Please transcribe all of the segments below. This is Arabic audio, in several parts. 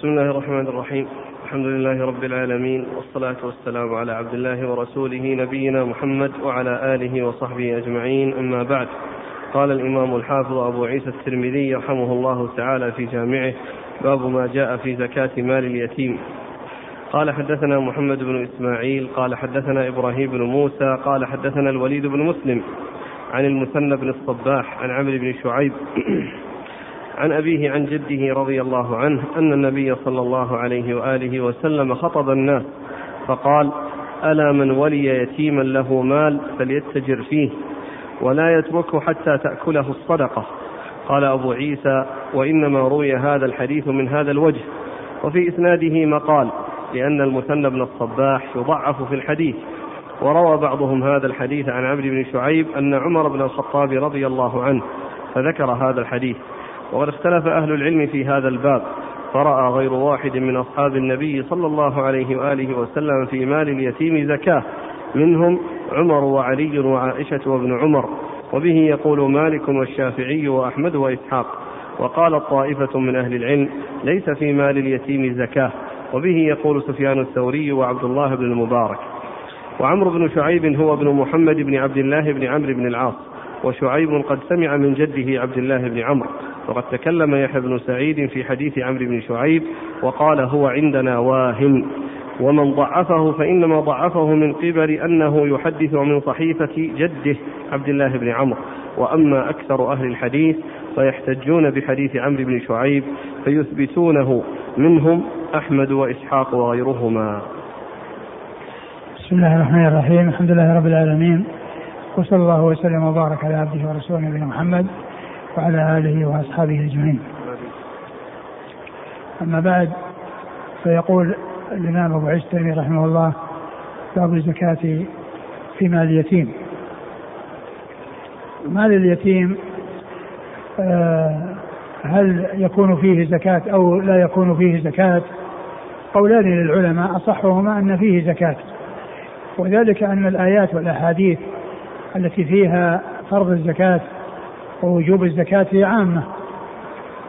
بسم الله الرحمن الرحيم. الحمد لله رب العالمين والصلاة والسلام على عبد الله ورسوله نبينا محمد وعلى آله وصحبه أجمعين. أما بعد قال الإمام الحافظ أبو عيسى الترمذي رحمه الله تعالى في جامعه باب ما جاء في زكاة مال اليتيم. قال حدثنا محمد بن إسماعيل قال حدثنا إبراهيم بن موسى قال حدثنا الوليد بن مسلم عن المثنى بن الصباح عن عمرو بن شعيب. عن أبيه عن جده رضي الله عنه أن النبي صلى الله عليه وآله وسلم خطب الناس فقال ألا من ولي يتيما له مال فليتجر فيه ولا يتركه حتى تأكله الصدقة. قال أبو عيسى وإنما روي هذا الحديث من هذا الوجه. وفي إسناده مقال لأن المثنى بن الصباح يضعف في الحديث وروى بعضهم هذا الحديث عن عمرو بن شعيب أن عمر بن الخطاب رضي الله عنه فذكر هذا الحديث. وقد اختلف أهل العلم في هذا الباب فرأى غير واحد من أصحاب النبي صلى الله عليه وآله وسلم في مال اليتيم زكاة منهم عمر وعلي وعائشة وابن عمر وبه يقول مالك والشافعي وأحمد وإسحاق وقال طائفة من أهل العلم ليس في مال اليتيم زكاة وبه يقول سفيان الثوري وعبد الله بن المبارك. وعمرو بن شعيب هو ابن محمد بن عبد الله بن عمرو بن العاص وشعيب قد سمع من جده عبد الله بن عمرو. وقد تكلم يحيى بن سعيد في حديث عمرو بن شعيب وقال هو عندنا واهم. ومن ضعفه فإنما ضعفه من قبل أنه يحدث من صحيفة جده عبد الله بن عمرو. وأما أكثر أهل الحديث فيحتجون بحديث عمرو بن شعيب فيثبتونه منهم أحمد وإسحاق وغيرهما. بسم الله الرحمن الرحيم. الحمد لله رب العالمين. وصلى الله وسلم وبارك على عبده ورسوله نبينا محمد. وعلى آله وأصحابه أجمعين. أما بعد فيقول الإمام أبو عيسى رحمه الله باب الزكاة في مال اليتيم. مال اليتيم آه، هل يكون فيه زكاة أو لا يكون فيه زكاة قولان للعلماء أصحهما أن فيه زكاة وذلك أن الآيات والأحاديث التي فيها فرض الزكاة ووجوب الزكاة عامة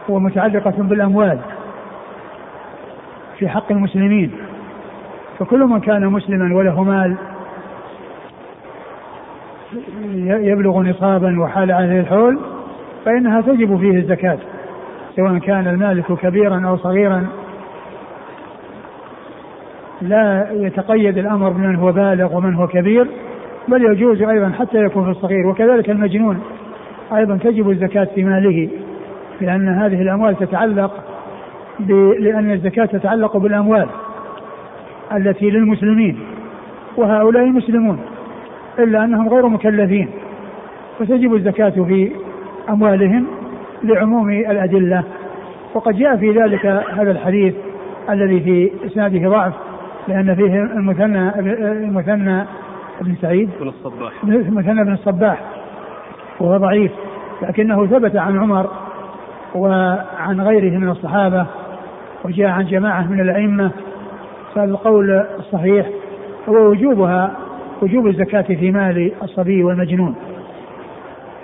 ومتعلقة بالأموال في حق المسلمين. فكل من كان مسلما وله مال يبلغ نصابا وحال عليه الحول فإنها تجب فيه الزكاة سواء كان المالك كبيرا أو صغيرا. لا يتقيد الأمر بمن هو بالغ ومن هو كبير بل يجوز أيضا حتى يكون في الصغير وكذلك المجنون. أيضا تجب الزكاة في ماله لأن هذه الأموال تتعلق ب... لأن الزكاة تتعلق بالأموال التي للمسلمين وهؤلاء مسلمون إلا أنهم غير مكلفين. فتجب الزكاة في أموالهم لعموم الأدلة. وقد جاء في ذلك هذا الحديث الذي في إسناده ضعف لأن فيه المثنى المثنى بن سعيد بن الصباح. مثنى بن الصباح. وهو ضعيف لكنه ثبت عن عمر وعن غيره من الصحابة وجاء عن جماعة من الأئمة فالقول الصحيح هو وجوبها وجوب الزكاة في مال الصبي والمجنون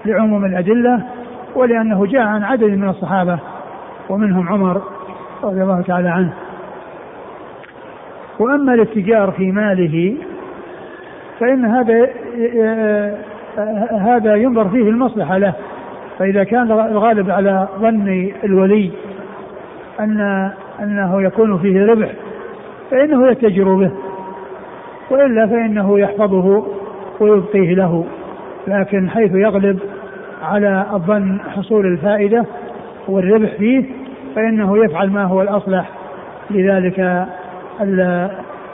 لعموم الأدلة ولأنه جاء عن عدد من الصحابة ومنهم عمر رضي الله تعالى عنه. وأما الاتجار في ماله فإن هذا هذا ينظر فيه المصلحة له. فإذا كان الغالب على ظن الولي أن أنه يكون فيه ربح فإنه يتجر به. وإلا فإنه يحفظه ويبقيه له. لكن حيث يغلب على الظن حصول الفائدة والربح فيه فإنه يفعل ما هو الأصلح لذلك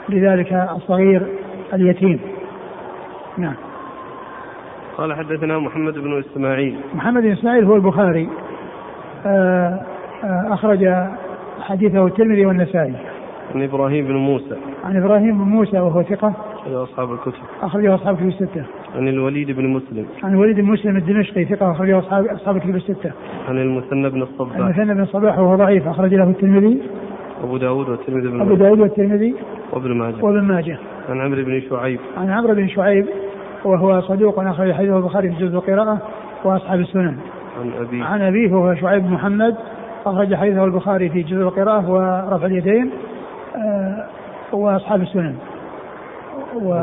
لذلك الصغير اليتيم. نعم. قال حدثنا محمد بن إسماعيل محمد بن إسماعيل هو البخاري آه، آه، أخرج حديثه الترمذي والنسائي عن إبراهيم بن موسى عن إبراهيم بن موسى وهو ثقة أخرجه أصحاب الكتب أخرجه أصحاب الكتب الستة. عن الوليد بن مسلم. عن الوليد بن مسلم الدمشقي ثقة أخرجه أصحاب أصحاب الكتب الستة. عن المثنى بن الصباح. المثنى بن الصباح وهو ضعيف أخرج له الترمذي. أبو داود والترمذي بن أبو داود والترمذي. وابن ماجه. وابن ماجه. عن عمرو بن شعيب. عن عمرو بن شعيب وهو صدوق أخرج حديثه البخاري في جزء القراءة وأصحاب السنن. عن أبيه. عن أبيه وهو شعيب بن محمد أخرج حديثه البخاري في جزء القراءة ورفع اليدين آه، وأصحاب السنن و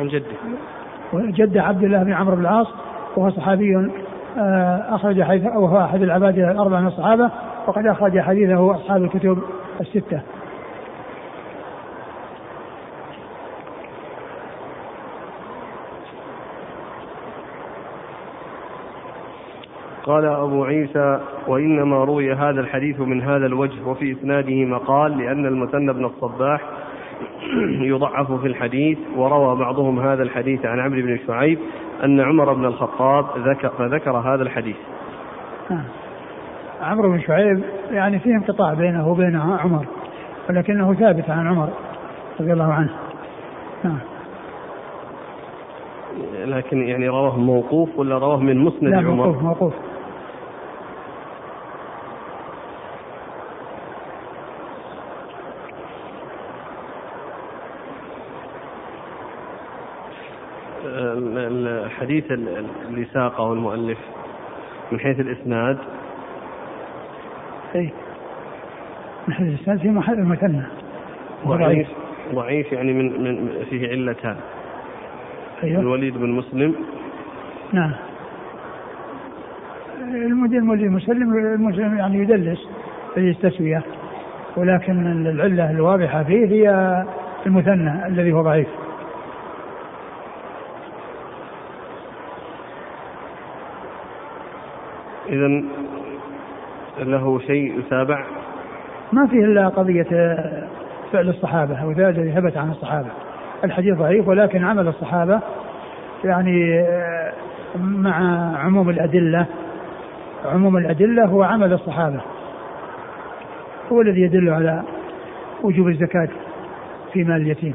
عن جده وجد عبد الله بن عمرو بن العاص وهو صحابي آه، أخرج حديث وهو أحد العباد الأربعة من الصحابة وقد أخرج حديثه أصحاب الكتب الستة قال أبو عيسى وإنما روي هذا الحديث من هذا الوجه وفي إسناده مقال لأن المثنى بن الصباح يضعف في الحديث وروى بعضهم هذا الحديث عن عمرو بن شعيب أن عمر بن الخطاب ذكر فذكر هذا الحديث آه. عمرو بن شعيب يعني فيه انقطاع بينه وبين عمر ولكنه ثابت عن عمر رضي الله عنه نعم لكن يعني رواه موقوف ولا رواه من مسند لا عمر؟ موقوف موقوف الحديث اللي ساقه المؤلف من حيث الإسناد. اي من حيث الإسناد في محل المثنى. ضعيف. ضعيف. يعني من, من فيه علتان. أيوه. الوليد بن مسلم. نعم. المدير الوليد مسلم المسلم يعني يدلس في التسوية ولكن العلة الواضحة فيه هي المثنى الذي هو ضعيف. إذا له شيء يتابع؟ ما فيه إلا قضية فعل الصحابة أو ذلك الذي ثبت عن الصحابة. الحديث ضعيف ولكن عمل الصحابة يعني مع عموم الأدلة. عموم الأدلة هو عمل الصحابة. هو الذي يدل على وجوب الزكاة في مال اليتيم.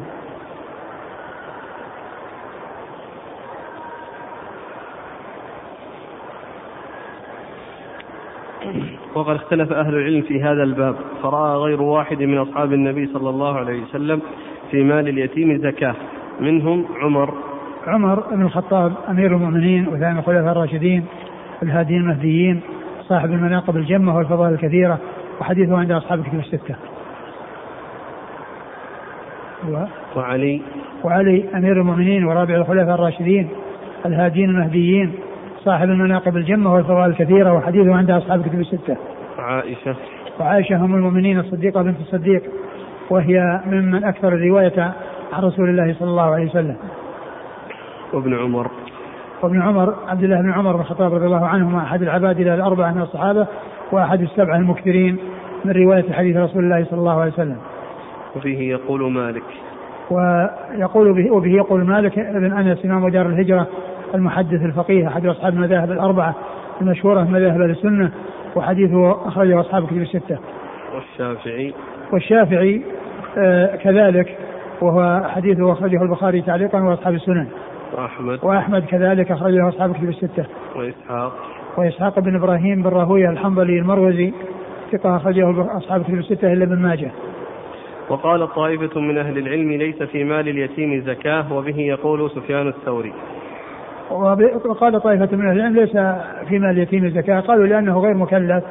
وقد اختلف أهل العلم في هذا الباب فرأى غير واحد من أصحاب النبي صلى الله عليه وسلم في مال اليتيم زكاة منهم عمر. عمر بن الخطاب أمير المؤمنين وثاني الخلفاء الراشدين الهاديين المهديين صاحب المناقب الجمة والفضائل الكثيرة وحديثه عند أصحاب الكتب الستة. و... وعلي. وعلي أمير المؤمنين ورابع الخلفاء الراشدين الهاديين المهديين صاحب المناقب الجمة والفضائل الكثيرة وحديثه عند أصحاب الكتب الستة. وعائشة. وعائشة أم المؤمنين الصديقة بنت الصديق وهي ممن أكثر الرواية عن رسول الله صلى الله عليه وسلم. وابن عمر. وابن عمر عبد الله بن عمر بن الخطاب رضي الله عنهما أحد العبادلة الأربعة من الصحابة وأحد السبعة المكثرين من رواية حديث رسول الله صلى الله عليه وسلم. وفيه يقول مالك. ويقول به وبه يقول مالك بن أنس إمام دار الهجرة المحدث الفقيه أحد أصحاب المذاهب الأربعة المشهورة من مذاهب السنة وحديثه أخرجه أصحاب كتب الستة. والشافعي والشافعي آه كذلك وهو حديثه أخرجه البخاري تعليقا وأصحاب السنن. وأحمد وأحمد كذلك أخرجه أصحاب كتب الستة. وإسحاق وإسحاق بن إبراهيم بن راهويه الحنظلي المروزي ثقة أخرجه أصحاب كتب الستة إلا ابن ماجه. وقال طائفة من أهل العلم ليس في مال اليتيم زكاة وبه يقول سفيان الثوري وقال طائفة من أهل العلم ليس في مال اليتيم زكاة. قالوا لأنه غير مكلف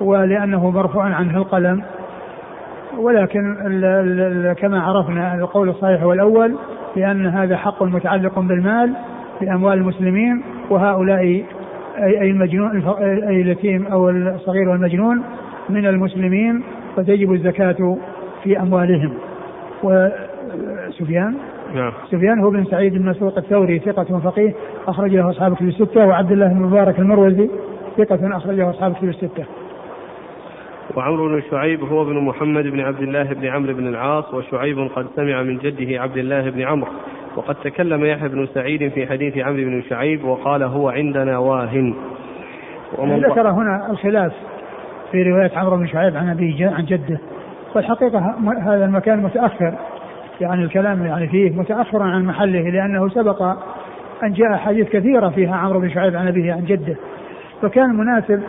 ولأنه مرفوع عنه القلم. ولكن ال ال كما عرفنا القول الصحيح هو الأول لأن هذا حق متعلق بالمال بأموال المسلمين وهؤلاء أي المجنون أي اليتيم أو الصغير والمجنون من المسلمين فتجب الزكاة في أموالهم. وسفيان؟ نعم. سفيان هو بن سعيد بن مسروق الثوري ثقة فقيه أخرج له أصحاب كتب الستة وعبد الله بن مبارك المروزي ثقة أخرج له أصحاب كتب الستة. وعمرو بن شعيب هو ابن محمد بن عبد الله بن عمرو بن العاص وشعيب قد سمع من جده عبد الله بن عمرو. وقد تكلم يحيى بن سعيد في حديث عمرو بن شعيب وقال هو عندنا واهن. ومن ذكر هنا الخلاف في رواية عمرو بن شعيب عن أبيه عن جده والحقيقة هذا المكان متأخر. يعني الكلام يعني فيه متأخر عن محله لأنه سبق أن جاء حديث كثيرة فيها عمرو بن شعيب عن أبيه عن جده. فكان المناسب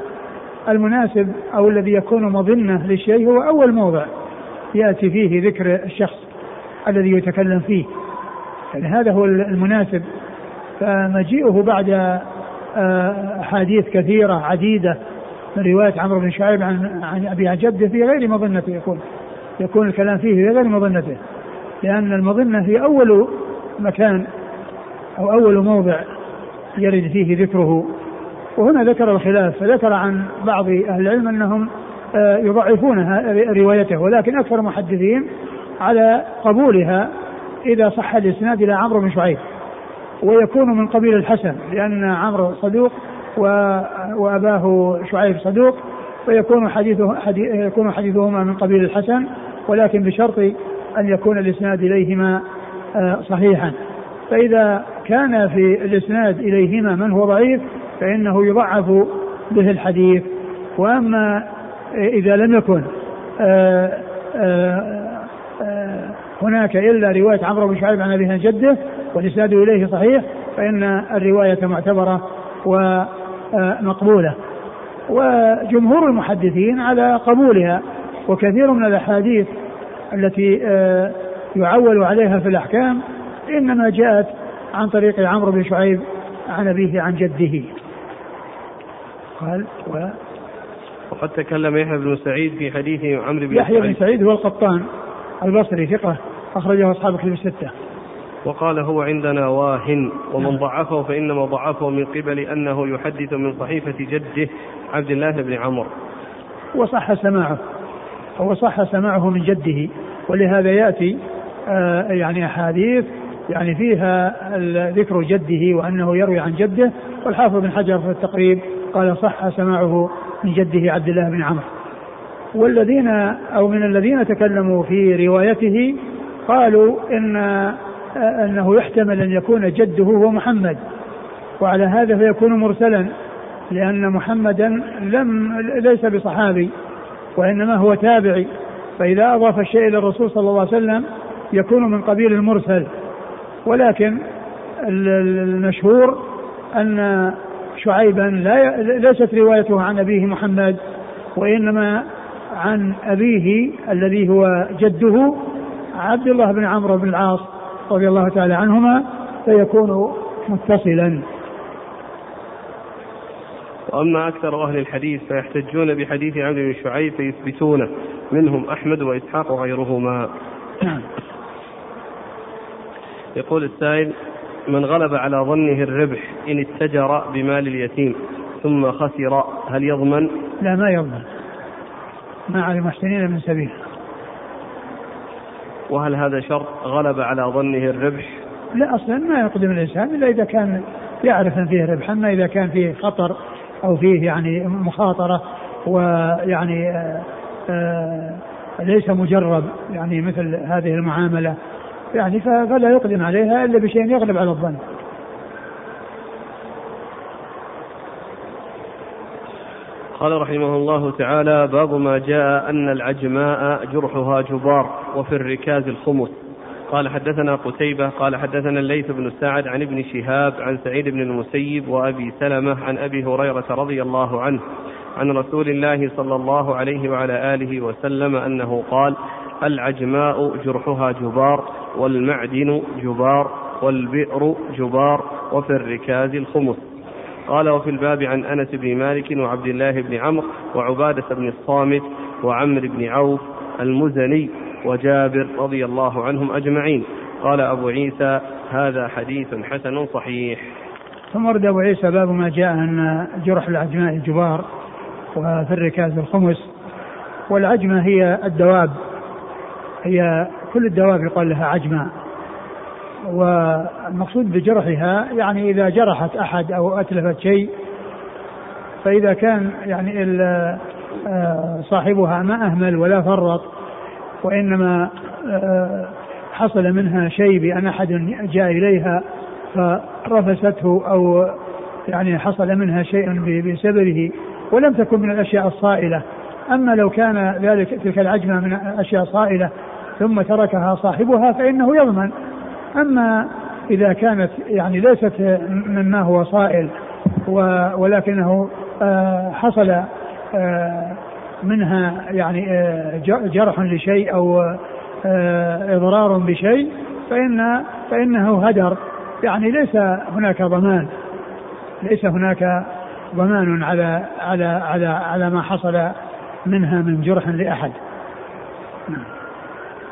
المناسب أو الذي يكون مظنة للشيء هو أول موضع يأتي فيه ذكر الشخص الذي يتكلم فيه. يعني هذا هو المناسب. فمجيئه بعد آه، أحاديث كثيرة عديدة من رواية عمرو بن شعيب عن عن أبي عن جده في غير مظنته يكون يكون الكلام فيه في غير مظنته. لأن المظنة هي أول مكان أو أول موضع يرد فيه ذكره. وهنا ذكر الخلاف فذكر عن بعض أهل العلم أنهم آه، يضعفون روايته ولكن أكثر المحدثين على قبولها إذا صح الإسناد إلى عمرو بن شعيب. ويكون من قبيل الحسن لأن عمرو صدوق وأباه شعيب صدوق فيكون حديثه حديث يكون حديثهما من قبيل الحسن ولكن بشرط أن يكون الإسناد إليهما آه، صحيحا. فإذا كان في الإسناد إليهما من هو ضعيف فإنه يضعف به الحديث. وأما إذا لم يكن آه، آه، هناك إلا رواية عمرو بن شعيب عن أبيه جده والإسناد إليه صحيح فإن الرواية معتبرة ومقبولة. وجمهور المحدثين على قبولها وكثير من الأحاديث التي آه، يعول عليها في الأحكام إنما جاءت عن طريق عمرو بن شعيب عن أبيه عن جده. قال و وقد تكلم يحيى بن سعيد في حديث عمرو بن يحيى بن سعيد هو القطان البصري ثقة أخرجه أصحاب كتب الستة. وقال هو عندنا واه ومن ضعفه فإنما ضعفه من قبل أنه يحدث من صحيفة جده عبد الله بن عمرو. وصح سماعه. هو صح سماعه من جده. ولهذا يأتي آه يعني أحاديث يعني فيها ذكر جده وأنه يروي عن جده. والحافظ بن حجر في التقريب قال صح سماعه من جده عبد الله بن عمرو. والذين أو من الذين تكلموا في روايته قالوا إن أنه يحتمل أن يكون جده هو محمد. وعلى هذا فيكون مرسلا لأن محمدا لم ليس بصحابي. وإنما هو تابعي. فإذا أضاف الشيء إلى الرسول صلى الله عليه وسلم يكون من قبيل المرسل. ولكن المشهور أن شعيبا لا ليست روايته عن أبيه محمد وإنما عن أبيه الذي هو جده عبد الله بن عمرو بن العاص رضي الله تعالى عنهما فيكون متصلا. وأما أكثر أهل الحديث فيحتجون بحديث عبد بن شعيب فيثبتونه منهم أحمد وإسحاق وغيرهما يقول السائل من غلب على ظنه الربح إن اتجر بمال اليتيم ثم خسر هل يضمن؟ لا ما يضمن ما على المحسنين من سبيل وهل هذا شرط غلب على ظنه الربح؟ لا أصلا ما يقدم الإنسان إلا إذا كان يعرف إن فيه ربح، أما إذا كان فيه خطر أو فيه يعني مخاطرة ويعني آه، آه، ليس مجرب يعني مثل هذه المعاملة يعني فلا يقدم عليها إلا بشيء يغلب على الظن. قال رحمه الله تعالى باب ما جاء أن العجماء جرحها جبار وفي الركاز الخمس قال حدثنا قتيبة قال حدثنا الليث بن سعد عن ابن شهاب عن سعيد بن المسيب وأبي سلمة عن أبي هريرة رضي الله عنه عن رسول الله صلى الله عليه وعلى آله وسلم أنه قال العجماء جرحها جبار والمعدن جبار والبئر جبار وفي الركاز الخمس. قال وفي الباب عن أنس بن مالك وعبد الله بن عمرو وعبادة بن الصامت وعمرو بن عوف المزني. وجابر رضي الله عنهم أجمعين. قال أبو عيسى هذا حديث حسن صحيح. ثم ورد أبو عيسى باب ما جاء أن جرح العجماء الجبار وفي الركاز الخمس. والعجمة هي الدواب. هي كل الدواب يقال لها عجمة. والمقصود بجرحها يعني إذا جرحت أحد أو أتلفت شيء فإذا كان يعني آه، صاحبها ما أهمل ولا فرط وإنما آه، حصل منها شيء بأن أحد جاء إليها فرفسته أو يعني حصل منها شيء بسببه ولم تكن من الأشياء الصائلة. أما لو كان ذلك تلك العجمة من أشياء صائلة ثم تركها صاحبها فإنه يضمن. أما إذا كانت يعني ليست مما هو صائل ولكنه آه، حصل آه، منها يعني آه، جرح لشيء أو إضرار بشيء فإن فإنه هدر. يعني ليس هناك ضمان ليس هناك ضمان على على على على ما حصل منها من جرح لأحد. نعم.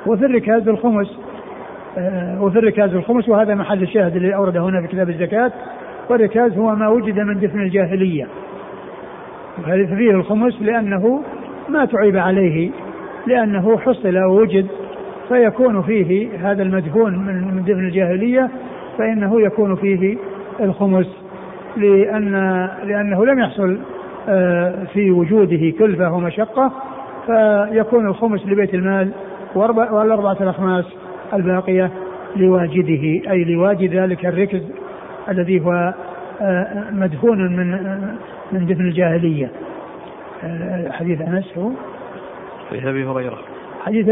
وفي الركاز الخمس آه، وفي الركاز الخمس وهذا محل الشاهد الذي أورده هنا في كتاب الزكاة والركاز هو ما وجد من دفن الجاهلية. فيه الخمس لأنه ما تعيب عليه لأنه حصل ووجد فيكون فيه هذا المدفون من دفن الجاهلية فإنه يكون فيه الخمس لأن لأنه لم يحصل آه، في وجوده كلفة ومشقة فيكون الخمس لبيت المال والأربعة الأخماس الباقية لواجده أي لواجد ذلك الركز الذي هو آه، مدفون من من دفن الجاهلية. آه، حديث أنس هو؟ حديث أبي هريرة. حديث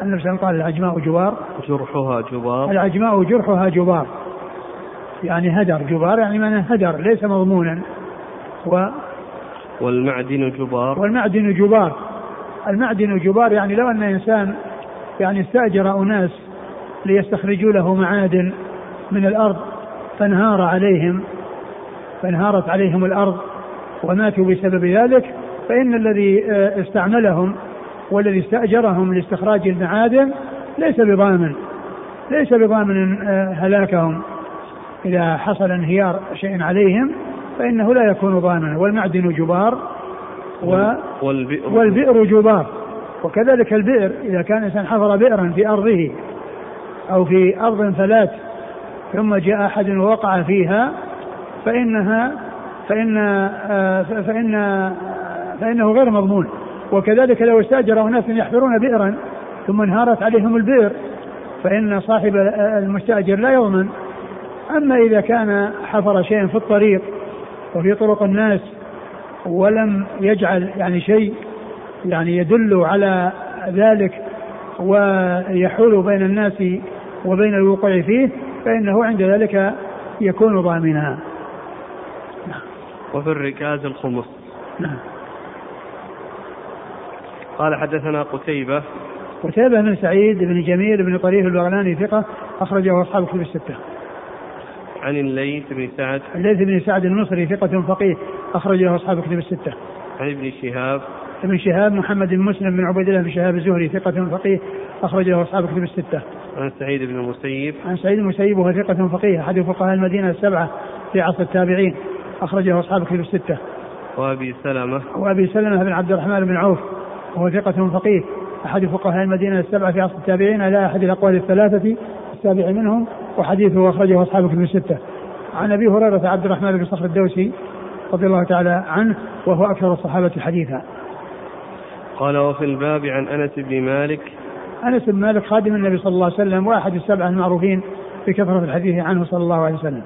صلى الله عليه وسلم قال العجماء جبار. جرحها جبار. العجماء جرحها جبار. يعني هدر جبار يعني من هدر ليس مضمونا. و والمعدن جبار. والمعدن جبار. المعدن جبار يعني لو أن إنسان يعني استأجر أناس ليستخرجوا له معادن من الأرض فانهار عليهم فانهارت عليهم الأرض. وماتوا بسبب ذلك فإن الذي آه، استعملهم والذي استأجرهم لاستخراج المعادن ليس بضامن ليس بضامن آه، هلاكهم. إذا حصل انهيار شيء عليهم فإنه لا يكون ضامنا والمعدن جبار و والبئر, والبئر جبار. وكذلك البئر إذا كان الإنسان حفر بئرا في أرضه أو في أرض فلات ثم جاء أحد ووقع فيها فإنها فإن آه، فإن فإنه غير مضمون وكذلك لو استأجر أناس يحفرون بئرا ثم انهارت عليهم البئر فإن صاحب المستأجر لا يضمن أما إذا كان حفر شيئا في الطريق وفي طرق الناس ولم يجعل يعني شيء يعني يدل على ذلك ويحول بين الناس وبين الوقوع فيه فإنه عند ذلك يكون ضامنا. وفي الركاز الخمس نعم. قال حدثنا قتيبة. قتيبة بن سعيد بن جميل بن طريف البغلاني ثقة أخرجه أصحاب كتب الستة. عن الليث بن سعد. الليث بن سعد المصري ثقة فقيه أخرجه أصحاب كتب الستة. عن ابن شهاب. ابن شهاب محمد بن مسلم بن عبيد الله بن شهاب الزهري ثقة فقيه أخرجه أصحاب كتب الستة. عن سعيد بن المسيب. عن سعيد بن المسيب وهو ثقة فقيه أحد فقهاء المدينة السبعة في عصر التابعين. أخرجه أصحاب كتب الستة. وأبي سلمة وأبي سلمة بن عبد الرحمن بن عوف وهو ثقة فقيه أحد فقهاء المدينة السبعة في عصر التابعين على أحد الأقوال الثلاثة السابع منهم وحديثه أخرجه أصحاب كتب الستة. عن أبي هريرة عبد الرحمن بن صخر الدوسي رضي الله تعالى عنه وهو أكثر الصحابة حديثا. قال وفي الباب عن أنس بن مالك أنس بن مالك خادم النبي صلى الله عليه وسلم وأحد السبعة المعروفين بكثره الحديث عنه صلى الله عليه وسلم.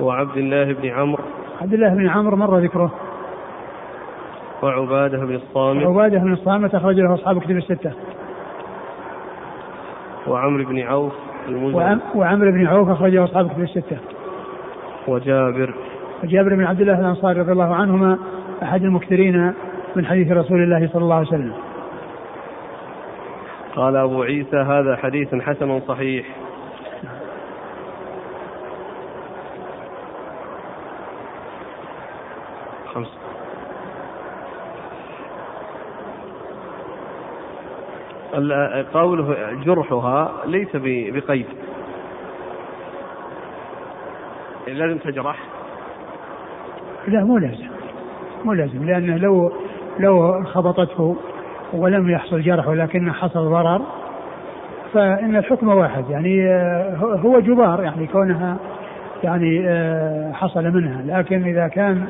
وعبد الله بن عمرو عبد الله بن عمرو مر ذكره. وعبادة بن الصامت وعبادة بن الصامت أخرج له أصحاب كتب الستة. وعمرو بن عوف وعم وعمرو بن عوف اخرجه أصحاب كتب الستة. وجابر وجابر بن عبد الله الأنصاري رضي الله عنهما أحد المكثرين من حديث رسول الله صلى الله عليه وسلم. قال أبو عيسى هذا حديث حسن صحيح خمس قوله جرحها ليس بقيد. لازم تجرح؟ لا مو لازم. مو لازم لأنه لو لو خبطته ولم يحصل جرح ولكن حصل ضرر فإن الحكم واحد. يعني آه، هو جبار يعني كونها يعني آه، حصل منها. لكن إذا كان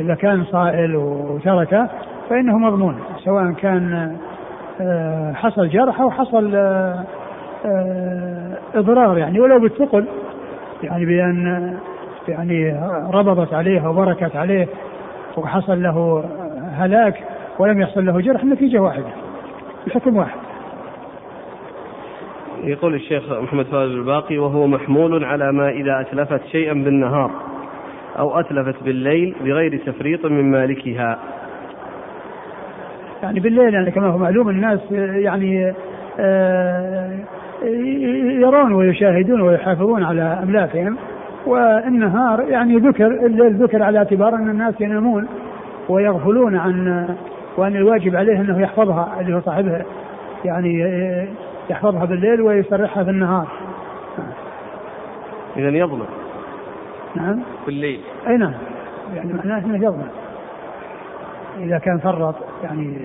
إذا كان صائل وتركه فإنه مضمون سواء كان حصل جرح أو حصل إضرار يعني ولو بالثقل يعني بأن يعني ربضت عليه أو بركت عليه وحصل له هلاك ولم يحصل له جرح النتيجة واحدة الحكم واحد. يقول الشيخ محمد فاز الباقي وهو محمول على ما إذا أتلفت شيئا بالنهار. أو أتلفت بالليل بغير تفريط من مالكها يعني بالليل يعني كما هو معلوم الناس يعني آه، يرون ويشاهدون ويحافظون على أملاكهم والنهار يعني ذكر الليل ذكر على اعتبار أن الناس ينامون ويغفلون عن وأن الواجب عليه أنه يحفظها اللي هو صاحبها يعني يحفظها بالليل ويسرحها في النهار. اذا يضمن. نعم. في الليل. أي نعم. يعني معناه إنه يضمن. إذا كان فرط يعني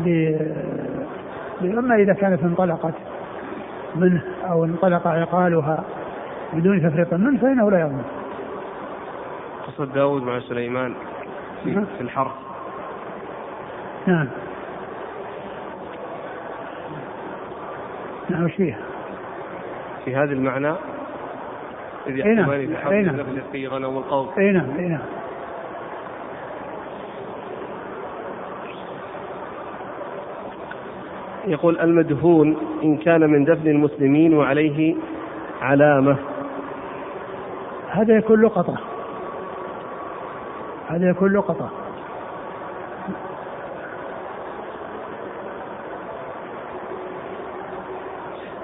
ب أما إذا كانت انطلقت منه أو انطلق عقالها بدون تفريط منه فإنه لا يضمن. قصة داود مع سليمان في, نعم. في الحرث. نعم. نعم وش فيها؟ في هذا المعنى إذ أي. يحكمان أي نعم. نفس في غنم القوم. اي نعم اي نعم. يقول المدفون إن كان من دفن المسلمين وعليه علامة هذا يكون لقطة هذا يكون لقطة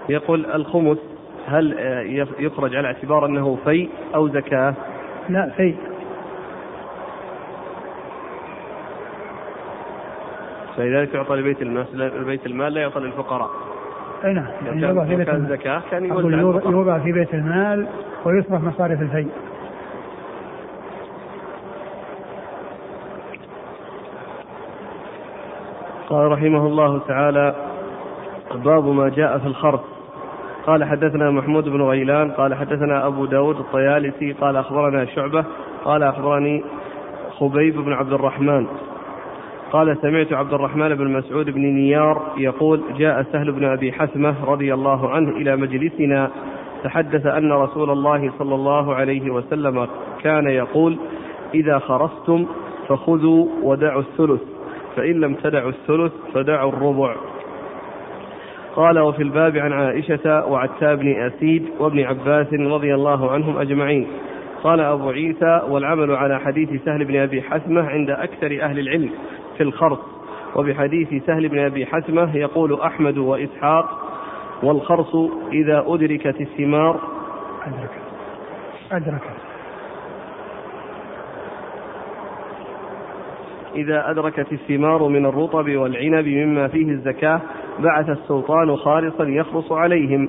يقول الخمس هل آه، يخرج على اعتبار أنه في أو زكاة؟ لا في. فلذلك يعطى لبيت المال بيت المال لا يعطى للفقراء. أي نعم يعني يوضع في بيت المال. زكاة كان يوضع, في بيت المال ويصرف مصاريف الفي قال رحمه الله تعالى باب ما جاء في الخرص قال حدثنا محمود بن غيلان قال حدثنا أبو داود الطيالسي قال أخبرنا شعبة قال أخبرني خبيب بن عبد الرحمن. قال سمعت عبد الرحمن بن مسعود بن نيار يقول جاء سهل بن أبي حثمة رضي الله عنه إلى مجلسنا تحدث أن رسول الله صلى الله عليه وسلم كان يقول إذا خرستم فخذوا ودعوا الثلث فإن لم تدعوا الثلث فدعوا الربع. قال وفي الباب عن عائشة وعتاب بن أسيد وابن عباس رضي الله عنهم أجمعين. قال أبو عيسى والعمل على حديث سهل بن أبي حثمة عند أكثر أهل العلم في الخرص وبحديث سهل بن أبي حثمة يقول أحمد وإسحاق والخرص إذا أدركت الثمار أدركت. أدركت. إذا أدركت الثمار من الرطب والعنب مما فيه الزكاة بعث السلطان خالصا يخرص عليهم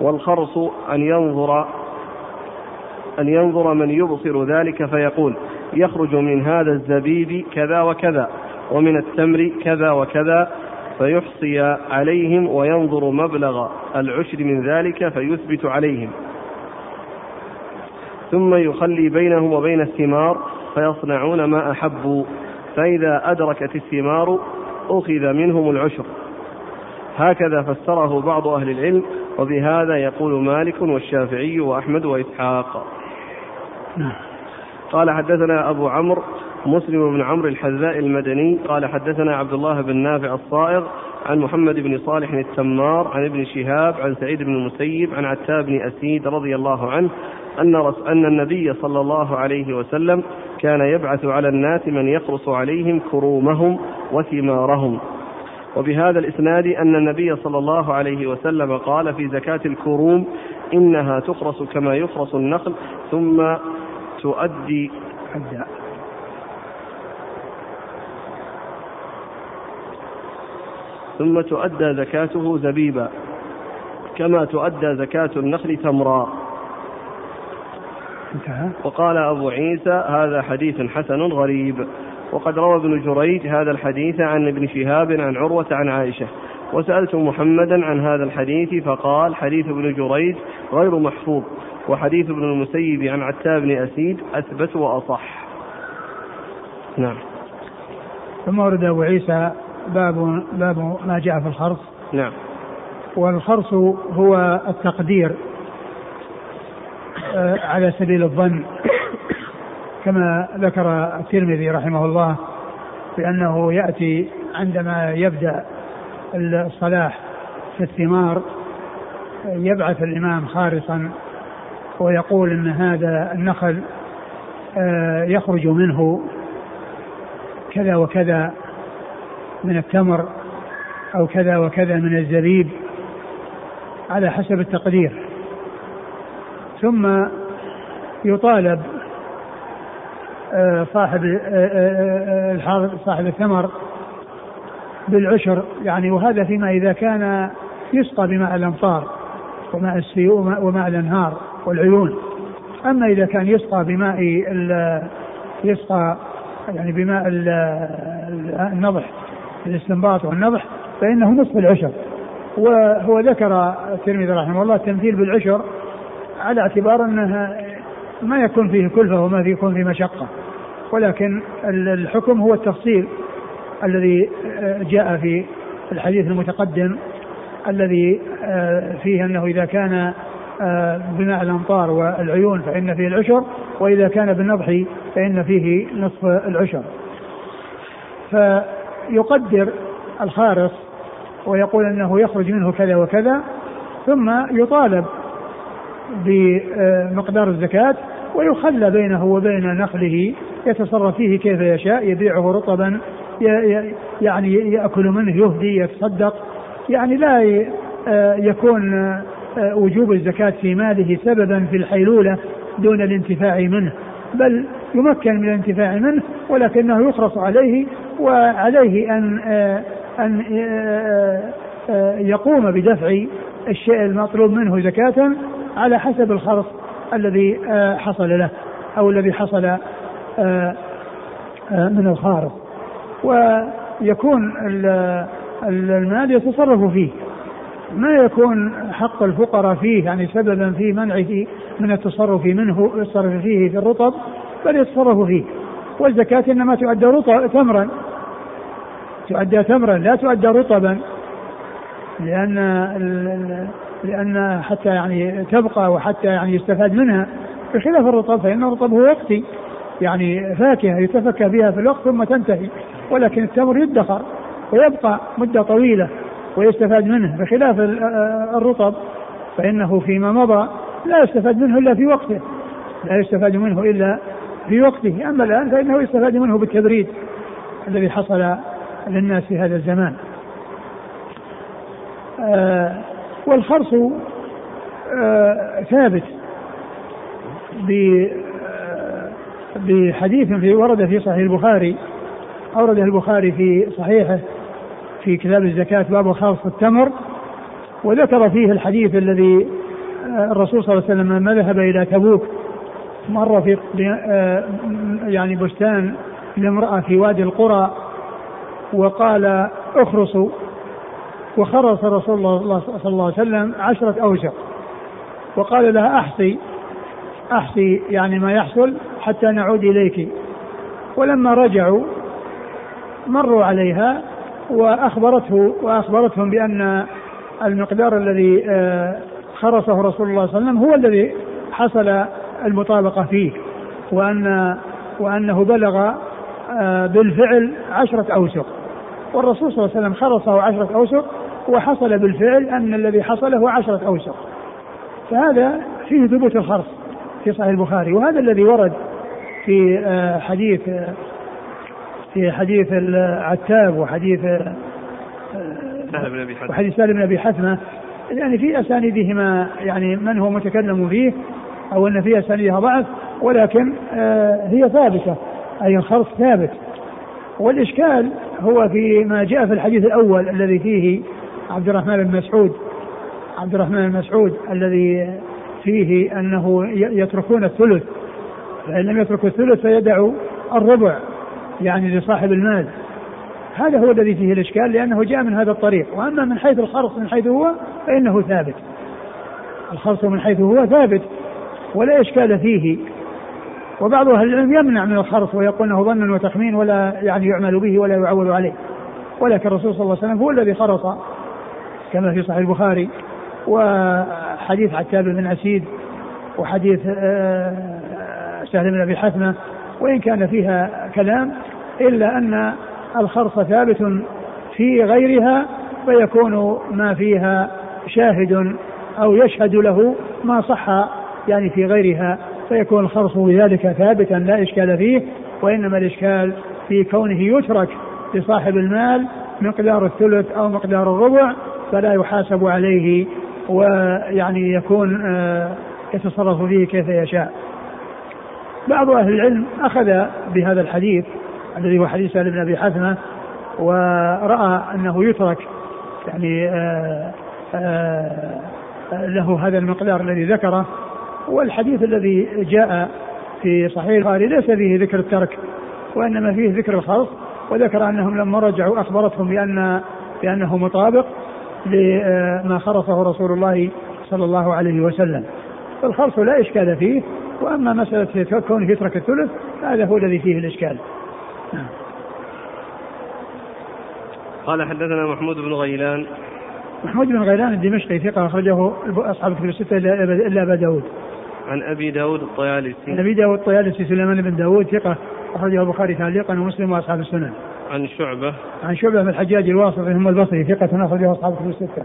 والخرص أن ينظر أن ينظر من يبصر ذلك فيقول يخرج من هذا الزبيب كذا وكذا ومن التمر كذا وكذا فيحصي عليهم وينظر مبلغ العشر من ذلك فيثبت عليهم. ثم يخلي بينهم وبين الثمار فيصنعون ما أحبوا فإذا أدركت الثمار أخذ منهم العشر. هكذا فسره بعض أهل العلم وبهذا يقول مالك والشافعي وأحمد وإسحاق. نعم. قال حدثنا أبو عمرو مسلم بن عمرو الحذاء المدني قال حدثنا عبد الله بن نافع الصائغ عن محمد بن صالح التمار عن ابن شهاب عن سعيد بن المسيب عن عتاب بن أسيد رضي الله عنه أن, أن النبي صلى الله عليه وسلم كان يبعث على الناس من يقرص عليهم كرومهم وثمارهم. وبهذا الإسناد أن النبي صلى الله عليه وسلم قال في زكاة الكروم إنها تقرص كما يقرص النخل ثم تؤدي أدى ثم تؤدى زكاته زبيبا كما تؤدى زكاة النخل تمرا. انتهى. وقال أبو عيسى هذا حديث حسن غريب. وقد روى ابن جريج هذا الحديث عن ابن شهاب عن عروة عن عائشة. وسألت محمدا عن هذا الحديث فقال حديث ابن جريج غير محفوظ وحديث ابن المسيب عن عتاب بن أسيد أثبت وأصح. نعم. ثم ورد أبو عيسى باب باب ما جاء في الخرص. نعم. والخرص هو التقدير آه، على سبيل الظن. كما ذكر الترمذي رحمه الله بأنه يأتي عندما يبدأ الصلاح في الثمار يبعث الإمام خارصا ويقول أن هذا النخل آه، يخرج منه كذا وكذا من التمر أو كذا وكذا من الزبيب على حسب التقدير. ثم يطالب صاحب آه، آه، صاحب الثمر بالعشر يعني وهذا فيما إذا كان يسقى بماء الأمطار وماء السيول وماء الأنهار والعيون. أما إذا كان يسقى بماء يسقى يعني بماء النضح الاستنباط والنضح فإنه نصف العشر. وهو ذكر الترمذي رحمه الله التمثيل بالعشر على اعتبار أنها ما يكون فيه كلفة وما يكون فيه مشقة ولكن الحكم هو التفصيل الذي آه، جاء في الحديث المتقدم الذي آه، فيه أنه إذا كان آه، بماء الأمطار والعيون فإن فيه العشر وإذا كان بالنضح فإن فيه نصف العشر. فيقدر الخارص ويقول أنه يخرج منه كذا وكذا ثم يطالب بمقدار الزكاة ويخلى بينه وبين نخله يتصرف فيه كيف يشاء يبيعه رطبا يعني يأكل منه يهدي يتصدق. يعني لا آه، يكون آه، وجوب الزكاة في ماله سببا في الحيلولة دون الانتفاع منه. بل يمكن من الانتفاع منه ولكنه يخرص عليه وعليه أن آه، أن يقوم بدفع الشيء المطلوب منه زكاة على حسب الخرص الذي حصل له أو الذي حصل من الخارص ويكون المال يتصرف فيه. ما يكون حق الفقراء فيه يعني سببا في منعه من التصرف منه يتصرف فيه في الرطب بل يتصرف فيه. والزكاة إنما تؤدى رطب تمرا. تؤدى تمرا لا تؤدى رطبا. لأن لأن حتى يعني تبقى وحتى يعني يستفاد منها. بخلاف الرطب فإن الرطب هو وقتي. يعني فاكهة يتفكى بها في الوقت ثم تنتهي. ولكن التمر يدخر ويبقى مدة طويلة ويستفاد منه. بخلاف الرطب فإنه فيما مضى لا يستفاد منه إلا في وقته. لا يستفاد منه إلا في وقته. أما الآن فإنه يستفاد منه بالتبريد الذي حصل للناس في هذا الزمان. آه والخرص آه ثابت آه، بحديث في ورد في صحيح البخاري أورده البخاري في صحيحه في كتاب الزكاة باب خاص التمر وذكر فيه الحديث الذي آه، الرسول صلى الله عليه وسلم لما ذهب إلى تبوك مر في يعني بستان لامرأة في وادي القرى وقال اخرصوا وخرص رسول الله صلى الله عليه وسلم عشرة أوسق. وقال لها أحصي أحصي يعني ما يحصل حتى نعود إليك. ولما رجعوا مروا عليها وأخبرته وأخبرتهم بأن المقدار الذي آه، خرصه رسول الله صلى الله عليه وسلم هو الذي حصل المطابقة فيه وأن وأنه بلغ آه، بالفعل عشرة أوسق. والرسول صلى الله عليه وسلم خرصه عشرة أوسق وحصل بالفعل أن الذي حصل هو عشرة أوسق فهذا فيه ثبوت الخرص في صحيح البخاري. وهذا الذي ورد في آه، حديث في حديث العتاب وحديث وحديث سالم بن أبي حثمه يعني في أسانيدهما يعني من هو متكلم فيه أو أن في أسانيدها ضعف ولكن آه، هي ثابتة أي الخرص ثابت. والإشكال هو في ما جاء في الحديث الأول الذي فيه عبد الرحمن بن مسعود عبد الرحمن بن مسعود الذي فيه أنه يتركون الثلث. فإن لم يتركوا الثلث فيدعوا الربع يعني لصاحب المال. هذا هو الذي فيه الإشكال لأنه جاء من هذا الطريق. وأما من حيث الخرص من حيث هو فإنه ثابت. الخرص من حيث هو ثابت ولا إشكال فيه. وبعض أهل العلم يمنع من الخرص ويقول أنه ظن وتخمين ولا يعني يعمل به ولا يعول عليه. ولكن الرسول صلى الله عليه وسلم هو الذي خرص كما في صحيح البخاري وحديث عتاب بن عسيد وحديث آه، سهل بن أبي حثمة وإن كان فيها كلام إلا أن الخرص ثابت في غيرها فيكون ما فيها شاهد أو يشهد له ما صح يعني في غيرها فيكون الخرص بذلك ثابتا لا إشكال فيه وإنما الإشكال في كونه يترك لصاحب المال مقدار الثلث أو مقدار الربع فلا يحاسب عليه ويعني يكون آه، يتصرف فيه كيف يشاء. بعض أهل العلم أخذ بهذا الحديث الذي هو حديث سهل بن أبي حثمة ورأى أنه يترك يعني آآ آآ له هذا المقدار الذي ذكره. والحديث الذي جاء في صحيح البخاري ليس فيه ذكر الترك وإنما فيه ذكر الخلص وذكر أنهم لما رجعوا أخبرتهم بأن بأنه مطابق. لما خرصه رسول الله صلى الله عليه وسلم. فالخلص لا إشكال فيه وأما مسألة كونه يترك الثلث هذا هو الذي فيه الإشكال. نعم. قال حدثنا محمود بن غيلان. محمود بن غيلان الدمشقي ثقة أخرجه أصحاب الكتب الستة إلا أبا داود. عن أبي داود الطيالسي. عن أبي داود الطيالسي سليمان بن داود ثقة أخرجه البخاري تعليقا ومسلم وأصحاب السنن. عن شعبة. عن شعبة بن الحجاج الواسطي هم البصري ثقة أخرجه أصحاب الكتب الستة.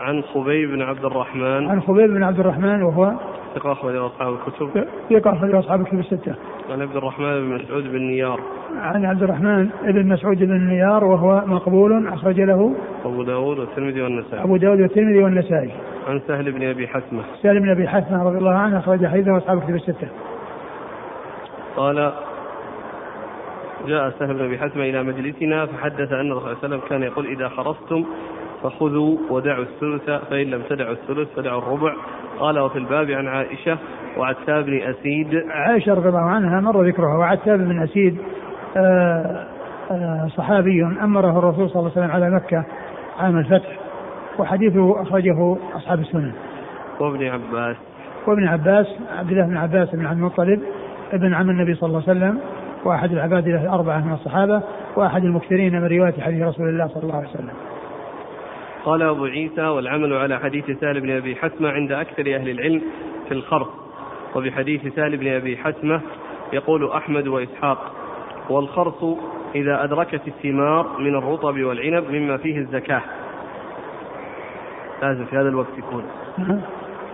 عن خبيب بن عبد الرحمن. عن خبيب بن عبد الرحمن وهو ثقة أخرجه أصحاب الكتب. ثقة أخرجه أصحاب الكتب الستة. عن عبد الرحمن بن مسعود بن نيار. عن عبد الرحمن بن مسعود بن نيار وهو مقبول أخرج له أبو داود والترمذي والنسائي. أبو داود والترمذي والنسائي. عن سهل بن أبي حثمة. سهل بن أبي حثمة رضي الله عنه أخرج حديثه أصحاب الكتب الستة. قال جاء سهل بن أبي حثمه إلى مجلسنا فحدث أن الرسول صلى الله عليه وسلم كان يقول إذا خرجتم فخذوا ودعوا الثلث فإن لم تدعوا الثلث فدعوا الربع. قال وفي الباب عن عائشة وعتاب بن أسيد. عائشة رضي الله عنها مر ذكرها وعتاب بن أسيد آآ آآ صحابي أمره الرسول صلى الله عليه وسلم على مكة عام الفتح وحديثه أخرجه أصحاب السنن. وابن عباس. وابن عباس عبد الله بن عباس بن عبد المطلب ابن عم النبي صلى الله عليه وسلم وأحد العباد الاربعه من الصحابة وأحد المكثرين من رواية حديث رسول الله صلى الله عليه وسلم. قال أبو عيسى والعمل على حديث سهل بن أبي حتمة عند أكثر أهل العلم في الخرق وبحديث سهل بن أبي حتمة يقول أحمد وإسحاق والخرص إذا أدركت الثمار من الرطب والعنب مما فيه الزكاة. لازم في هذا الوقت يكون.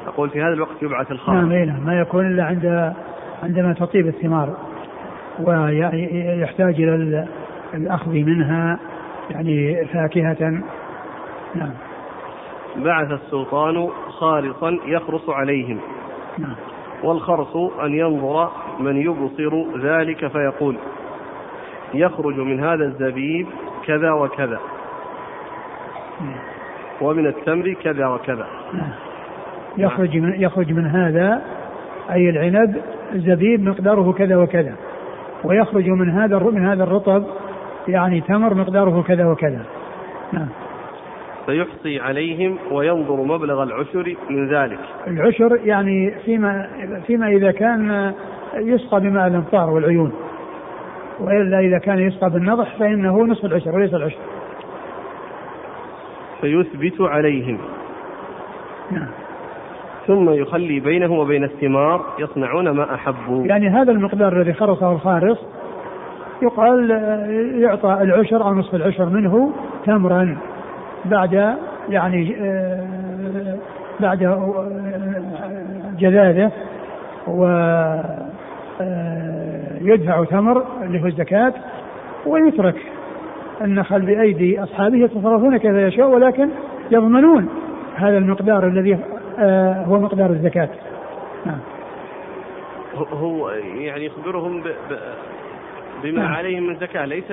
أقول في هذا الوقت يبعث الخرص. نعم نعم ما يكون إلا عند عندما تطيب الثمار ويحتاج إلى الأخذ منها يعني فاكهة. نعم. بعث السلطان خارصا يخرص عليهم. نعم. والخرص أن ينظر من يبصر ذلك فيقول يخرج من هذا الزبيب كذا وكذا. ومن التمر كذا وكذا. نعم. يخرج من يخرج من هذا أي العنب زبيب مقداره كذا وكذا. ويخرج من هذا من هذا الرطب يعني تمر مقداره كذا وكذا. نعم. فيحصي عليهم وينظر مبلغ العشر من ذلك. العشر يعني فيما فيما إذا كان يسقى بماء الامطار والعيون. وإلا إذا كان يسقى بالنضح فإنه نصف العشر وليس العشر. فيثبت عليهم. نعم. ثم يخلي بينه وبين الثمار يصنعون ما أحبوا. يعني هذا المقدار الذي خرصه الخارص يقال يعطى العشر أو نصف العشر منه تمرا بعد يعني آه، بعد آه، جذاذه ويدفع تمر اللي هو الزكاة ويترك النخل بأيدي أصحابه يتصرفون كيف يشاء ولكن يضمنون هذا المقدار الذي آه، هو مقدار الزكاة. نعم. هو يعني يخبرهم ب... ب... بما نعم. عليهم من زكاة ليس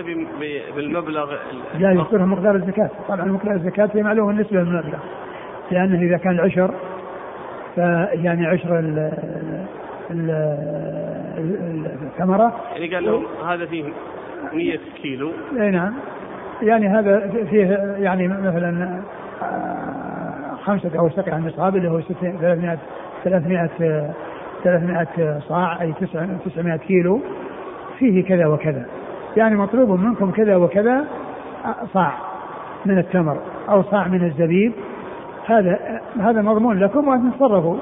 بالمبلغ لا يخبرهم مقدار الزكاة. طبعا مقدار الزكاة هي معلومة بالنسبة للمبلغ لأنه إذا كان العشر فيعني عشر ال الثمرة. يعني قال لهم هذا فيه 100 كيلو. إي نعم. يعني هذا فيه يعني مثلا آه، خمسة أو سقع النصاب اللي هو 300 300 300 صاع أي 900 كيلو. فيه كذا وكذا. يعني مطلوب منكم كذا وكذا صاع من التمر أو صاع من الزبيب. هذا هذا مضمون لكم وأن تتصرفوا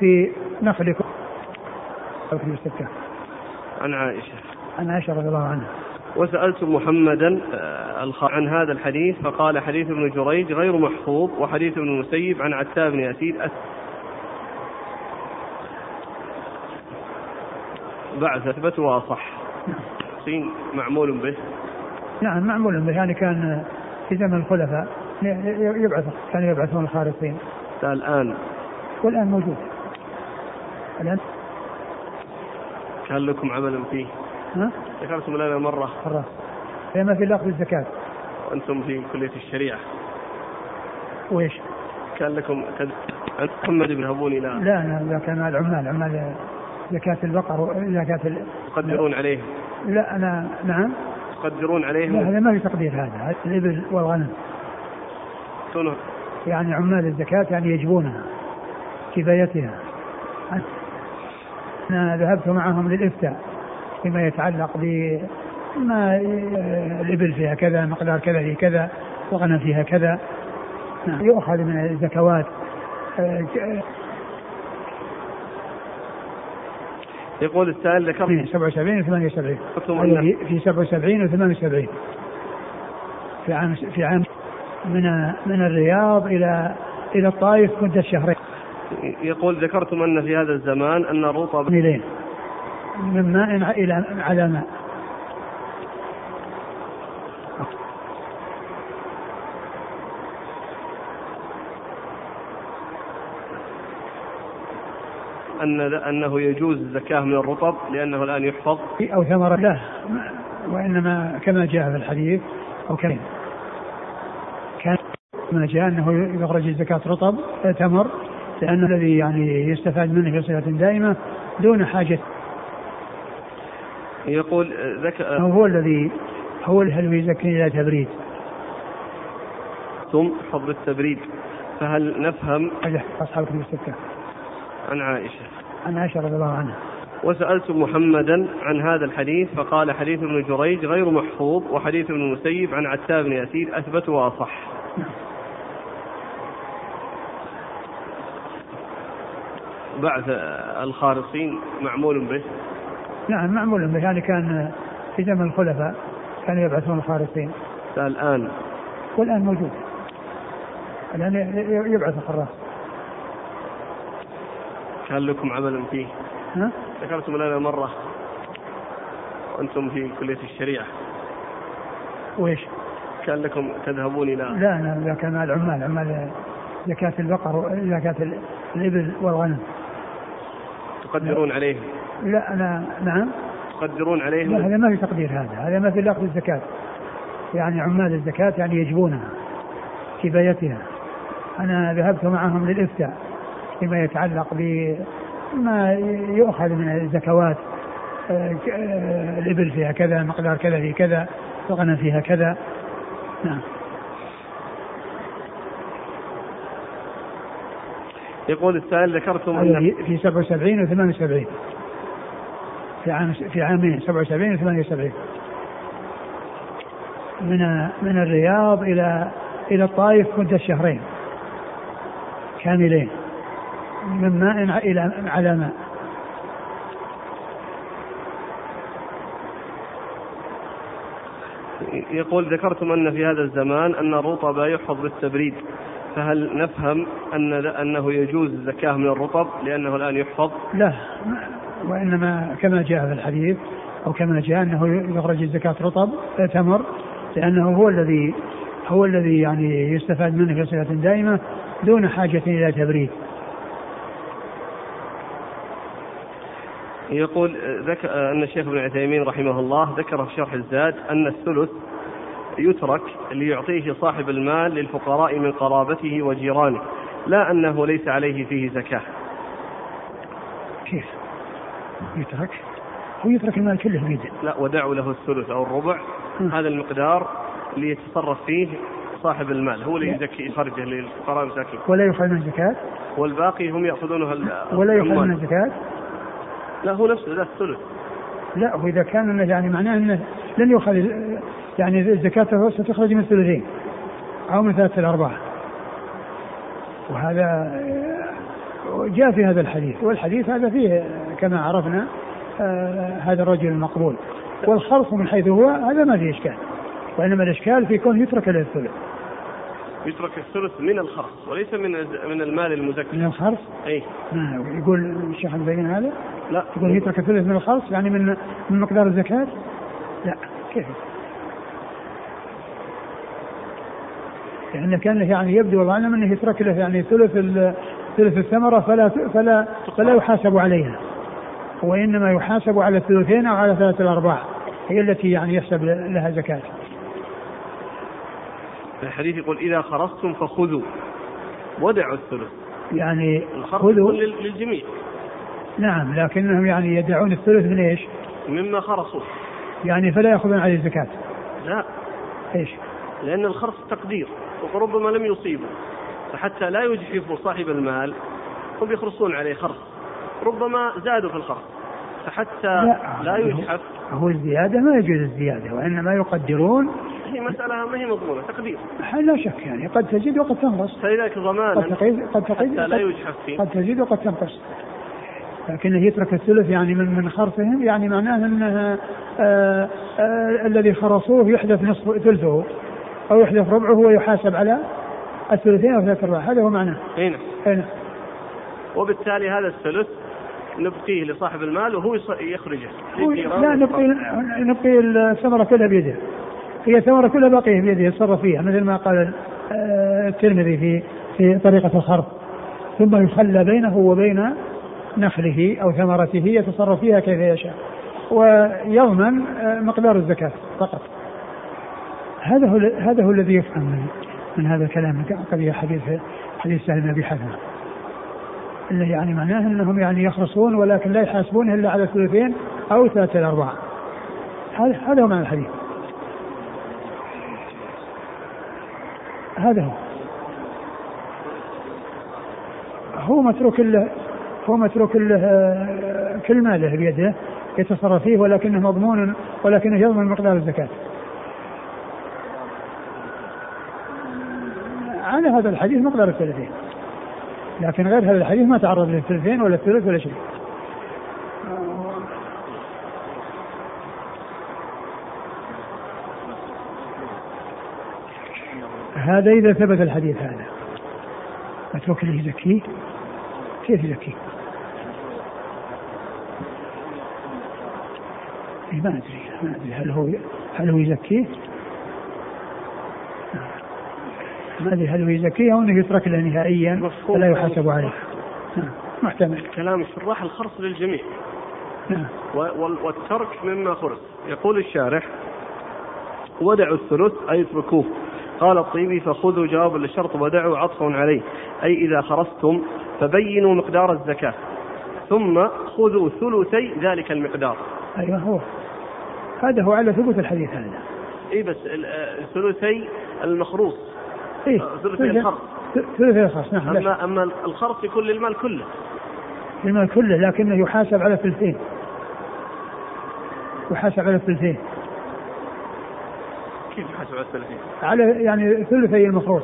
في نخلكم في السكة عن عائشة. عن عائشة رضي الله عنها. وسألت محمدا آه، عن هذا الحديث فقال حديث ابن جريج غير محفوظ وحديث ابن المسيب عن عتاب بن يزيد. بعث اثبت واصح سين معمول به. نعم معمول به يعني كان في زمن الخلفاء. يبعث كانوا يبعثون الخارصين الآن. والآن موجود. الآن؟ كان لكم عمل فيه؟ ذكرتم لنا مرة. خلاص هي ما في إلا أخذ الزكاة. وأنتم في كلية الشريعة. وإيش؟ كان لكم محمد بن هبوني لا. لا ذا كان العمال عمال زكاة البقر زكاة ال... تقدرون عليه لا أنا نعم. تقدرون لا عليه هذا ما في تقدير هذا الإبل والغنم. كونه يعني عمال الزكاة يعني يجبونها كفايتها. أنا ذهبت معهم للإفتاء. فيما يتعلق ب ما الإبل فيها كذا مقدار كذا في كذا والغنم فيها كذا. نعم. يؤخذ من الزكوات. يقول السائل ذكرت في 77 و 78 ذكرتم أيوة، أن في 77 و 78 في عام في عام من من الرياض إلى إلى الطائف مدة شهرين. يقول ذكرتم أن في هذا الزمان أن الرطب من ماء إلى على ماء. أن أنه يجوز الزكاة من الرطب لأنه الآن يحفظ. أو ثمرة لا ما- وإنما كما جاء في الحديث أو كان كان ما جاء أنه يخرج الزكاة رطب تمر لأنه الذي يعني يستفاد منه في صفة دائمة دون حاجة يقول ذك... أو هو الذي هو الذي يزكي إلى تبريد. ثم حفظ التبريد. فهل نفهم؟ أجل أصحابكم الستة عن عائشة. عن عائشة رضي الله عنها. وسألت محمدا عن هذا الحديث فقال حديث ابن جريج غير محفوظ وحديث ابن المسيب عن عتاب بن يسير أثبت وأصح. بعث الخارصين معمول به. نعم معمول. به يعني كان في زمن الخلفاء كانوا يبعثون الخارصين الآن. والآن موجود. الآن ي- يبعث الخراص كان لكم عمل فيه؟ ها؟ ذكرتم لنا مرة وأنتم في كلية الشريعة. وإيش؟ كان لكم تذهبون إلى لا ذا كان العمال عمال زكاة البقر زكاة ال- الإبل والغنم. تقدرون عليه لا أنا نعم. تقدرون لا عليه هذا ما في تقدير هذا. هذا ما في إلا أخذ الزكاة. يعني عمال الزكاة يعني يجبونها كفايتها أنا ذهبت معهم للإفتاء فيما يتعلق ب ما يؤخذ من الزكوات. آه، الإبل فيها كذا مقدار كذا في كذا الغنم فيها كذا. نعم. يقول السائل ذكرتم في 77 و 78 في عام في عامين 77 و 78 من من الرياض إلى إلى الطائف مده شهرين كاملين من ماء إلى على ماء. يقول ذكرتم أن في هذا الزمان أن الرطب يحفظ بالتبريد فهل نفهم أن أنه يجوز الزكاة من الرطب لأنه الآن يحفظ؟ لا. ما- وإنما كما جاء في الحديث أو كما جاء أنه يخرج الزكاه رطب تمر لأنه هو الذي هو الذي يعني يستفاد منه في صفه دائمة دون حاجة إلى تبريد يقول ذك... أن الشيخ ابن عثيمين رحمه الله ذكر في شرح الزاد أن الثلث يترك ليعطيه صاحب المال للفقراء من قرابته وجيرانه لا أنه ليس عليه فيه زكاة كيف؟ يترك هو يترك المال كله بيده. لا ودعوا له الثلث أو الربع. م. هذا المقدار اللي يتصرف فيه صاحب المال هو اللي يزكي يخرجه للفقراء المساكين. ولا يؤخذ من الزكاة. والباقي هم يأخذونه ال- ولا. من الزكاة. لا هو نفسه ذا الثلث. لا هو إذا كان إنه يعني معناه إنه لن يؤخذ يعني الزكاه ستخرج من الثلثين أو من ثلاثة الارباع وهذا آه، جاء في هذا الحديث والحديث هذا فيه كما عرفنا آه، هذا الرجل المقبول. والخلص من حيث هو هذا ما فيه إشكال. وإنما الإشكال في كون يترك له الثلث يترك الثلث من الخرص وليس من من المال المزكي. من الخرص إي. يقول الشيخ البين هذا؟ لا. يقول يترك الثلث من الخرص يعني من من مقدار الزكاة؟ لا. كيف؟ لأنه كان يعني يبدو والله أعلم أنه يترك له يعني ثلث ثلث الثمرة فلا فلا فلا يحاسب عليها. وإنما يحاسب على الثلثين أو على ثلاثة الأرباع هي التي يعني يحسب لها زكاة. الحديث يقول إذا خرجتم فخذوا ودعوا الثلث. يعني خذوا. للجميع. نعم لكنهم يعني يدعون الثلث من إيش؟ مما خرصوا. يعني فلا يأخذون عليه الزكاة. لا. إيش؟ لأن الخرص تقدير وربما لم يصيبوا فحتى لا يجحفوا صاحب المال هم يخرصون عليه خرص. ربما زادوا في الخرص فحتى لا, لا يجحف. هو الزيادة ما يجوز الزيادة وإنما يقدرون. هي مسألة ما هي مضمونة تقدير. لا شك يعني قد تزيد وقد تنقص. فلذلك ضمانا قد تزيد قد تزيد لا يجحف فيه. قد تزيد وقد تنقص. لكنه يترك الثلث يعني من من خرصهم يعني معناه أنه آه، آه، الذي خرصوه يحذف نصف ثلثه أو يحذف ربعه ويحاسب على الثلثين أو ثلاث أرباع. هذا هو معناه. أي نعم. نعم. وبالتالي هذا الثلث نبقيه لصاحب المال وهو يخرجه. لا نبقي نبقي الثمرة كلها بيده. هي الثمرة كلها باقية بيده يتصرف فيها مثل ما قال آه، الترمذي في في طريقة الخرف ثم يخلى بينه وبين نخله أو ثمرته يتصرف فيها كيف يشاء. ويضمن آه، مقدار الزكاة فقط. هذا هو هذا هو الذي يفهم من, من هذا الكلام. قضية حديث حديث سهل بن أبي حاتم اللي يعني معناه إنهم يعني يخرصون ولكن لا يحاسبون إلا على الثلثين أو ثلاثة الارباع. هذا هذا هو معنى الحديث. هذا هو. هو متروك له هو متروك له كل ماله بيده يتصرف فيه ولكنه مضمون ولكنه يضمن مقدار الزكاة. على هذا الحديث مقدار الثلثين. لكن غير هذا الحديث ما تعرض للثلثين ولا الثلث ولا شيء. هذا إذا ثبت الحديث هذا. متروك اللي يزكيه كيف يزكيه؟ إيه، ما أدري ما أدري. هل هو هل هو يزكيه ما ادري هل هو يزكيه أو أنه يترك له نهائيا فلا يحاسب عليه. نعم. محتمل. كلام الشراح الخرص للجميع. نعم. والترك مما خرص. يقول الشارح ودعوا الثلث أي اتركوه. قال الطيبي فخذوا جواب للشرط ودعوا عطف عليه. أي إذا خرصتم فبينوا مقدار الزكاة. ثم خذوا ثلثي ذلك المقدار. أيوه هو. هذا هو على ثبوت الحديث هذا. اي بس ثلثي المخروص. إيه. ثلثي الخرص ثلثي الخرص نعم. أما أما الخرص يكون للمال كله. للمال كله لكنه يحاسب على الثلثين. يحاسب على الثلثين. كيف يحاسب على الثلثين؟ على يعني ثلثي المخروص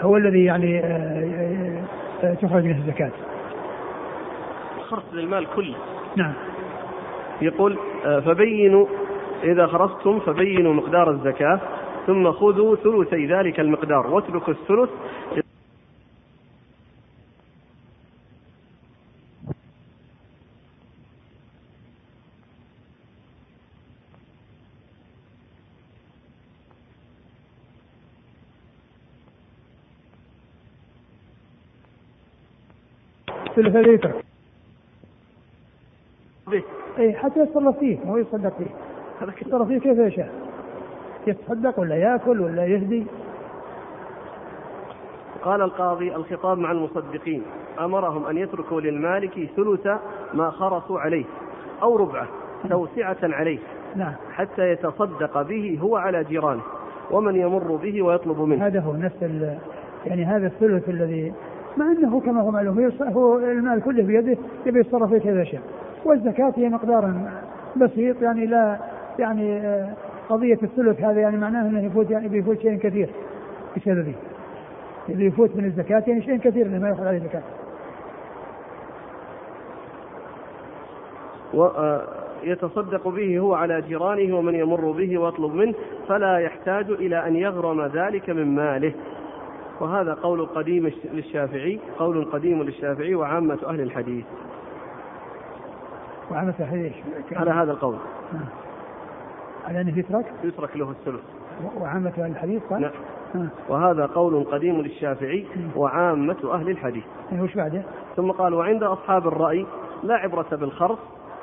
هو الذي يعني آه، آه، آه، تخرج منه الزكاة. الخرص للمال كله. نعم. يقول فبينوا إذا خرجتم فبينوا مقدار الزكاة. ثم خذوا ثلثي ذلك المقدار واتركوا الثلث. ثلث لتر. اي حتى يتصرف فيه هو يصدق فيه. هذا يتصرف فيه كيف يشاء يتصدق ولا ياكل ولا يهدي. قال القاضي الخطاب مع المصدقين. أمرهم أن يتركوا للمالك ثلث ما خرصوا عليه أو ربعة توسعة عليه نعم. حتى يتصدق به هو على جيرانه ومن يمر به ويطلب منه. هذا هو نفس يعني هذا الثلث الذي مع أنه كما هو معلوم هو المال كله بيده يبي يتصرف فيه كذا شيء. والزكاة هي مقدار بسيط يعني لا يعني آه، قضية الثلث هذا يعني معناه إنه يفوت يعني بيفوت شيء كثير بسببه اللي يفوت من الزكاة يعني شيء كثير ما يأخذ عليه زكاة. ويتصدق به هو على جيرانه ومن يمر به ويطلب منه فلا يحتاج إلى أن يغرم ذلك من ماله. وهذا قول قديم للشافعي قول قديم للشافعي وعامة أهل الحديث. وعامة الحديث. على هذا القول. نعم. على أنه يترك؟ يترك له الثلث وعامة أهل الحديث قال؟ نعم آه. وهذا قول قديم للشافعي وعامة أهل الحديث يعني وش بعده؟ ثم قال وعند أصحاب الرأي لا عبرة بالخرص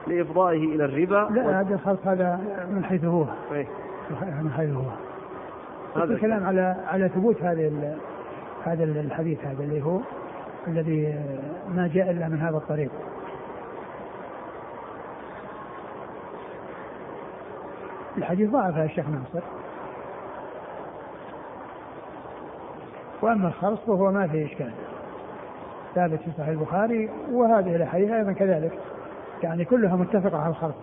لإفضائه إلى الربا لا هذا الخرص هذا من حيث هو إيه. من حيث هو هذا الكلام على على ثبوت هذا هذا الحديث هذا اللي هو الذي ما جاء إلا من هذا الطريق. الحديث ضعفه الشيخ ناصر. وأما الخرص فهو ما فيه إشكال. ثابت في صحيح البخاري وهذه الأحاديث أيضا كذلك. يعني كلها متفقة على الخرص.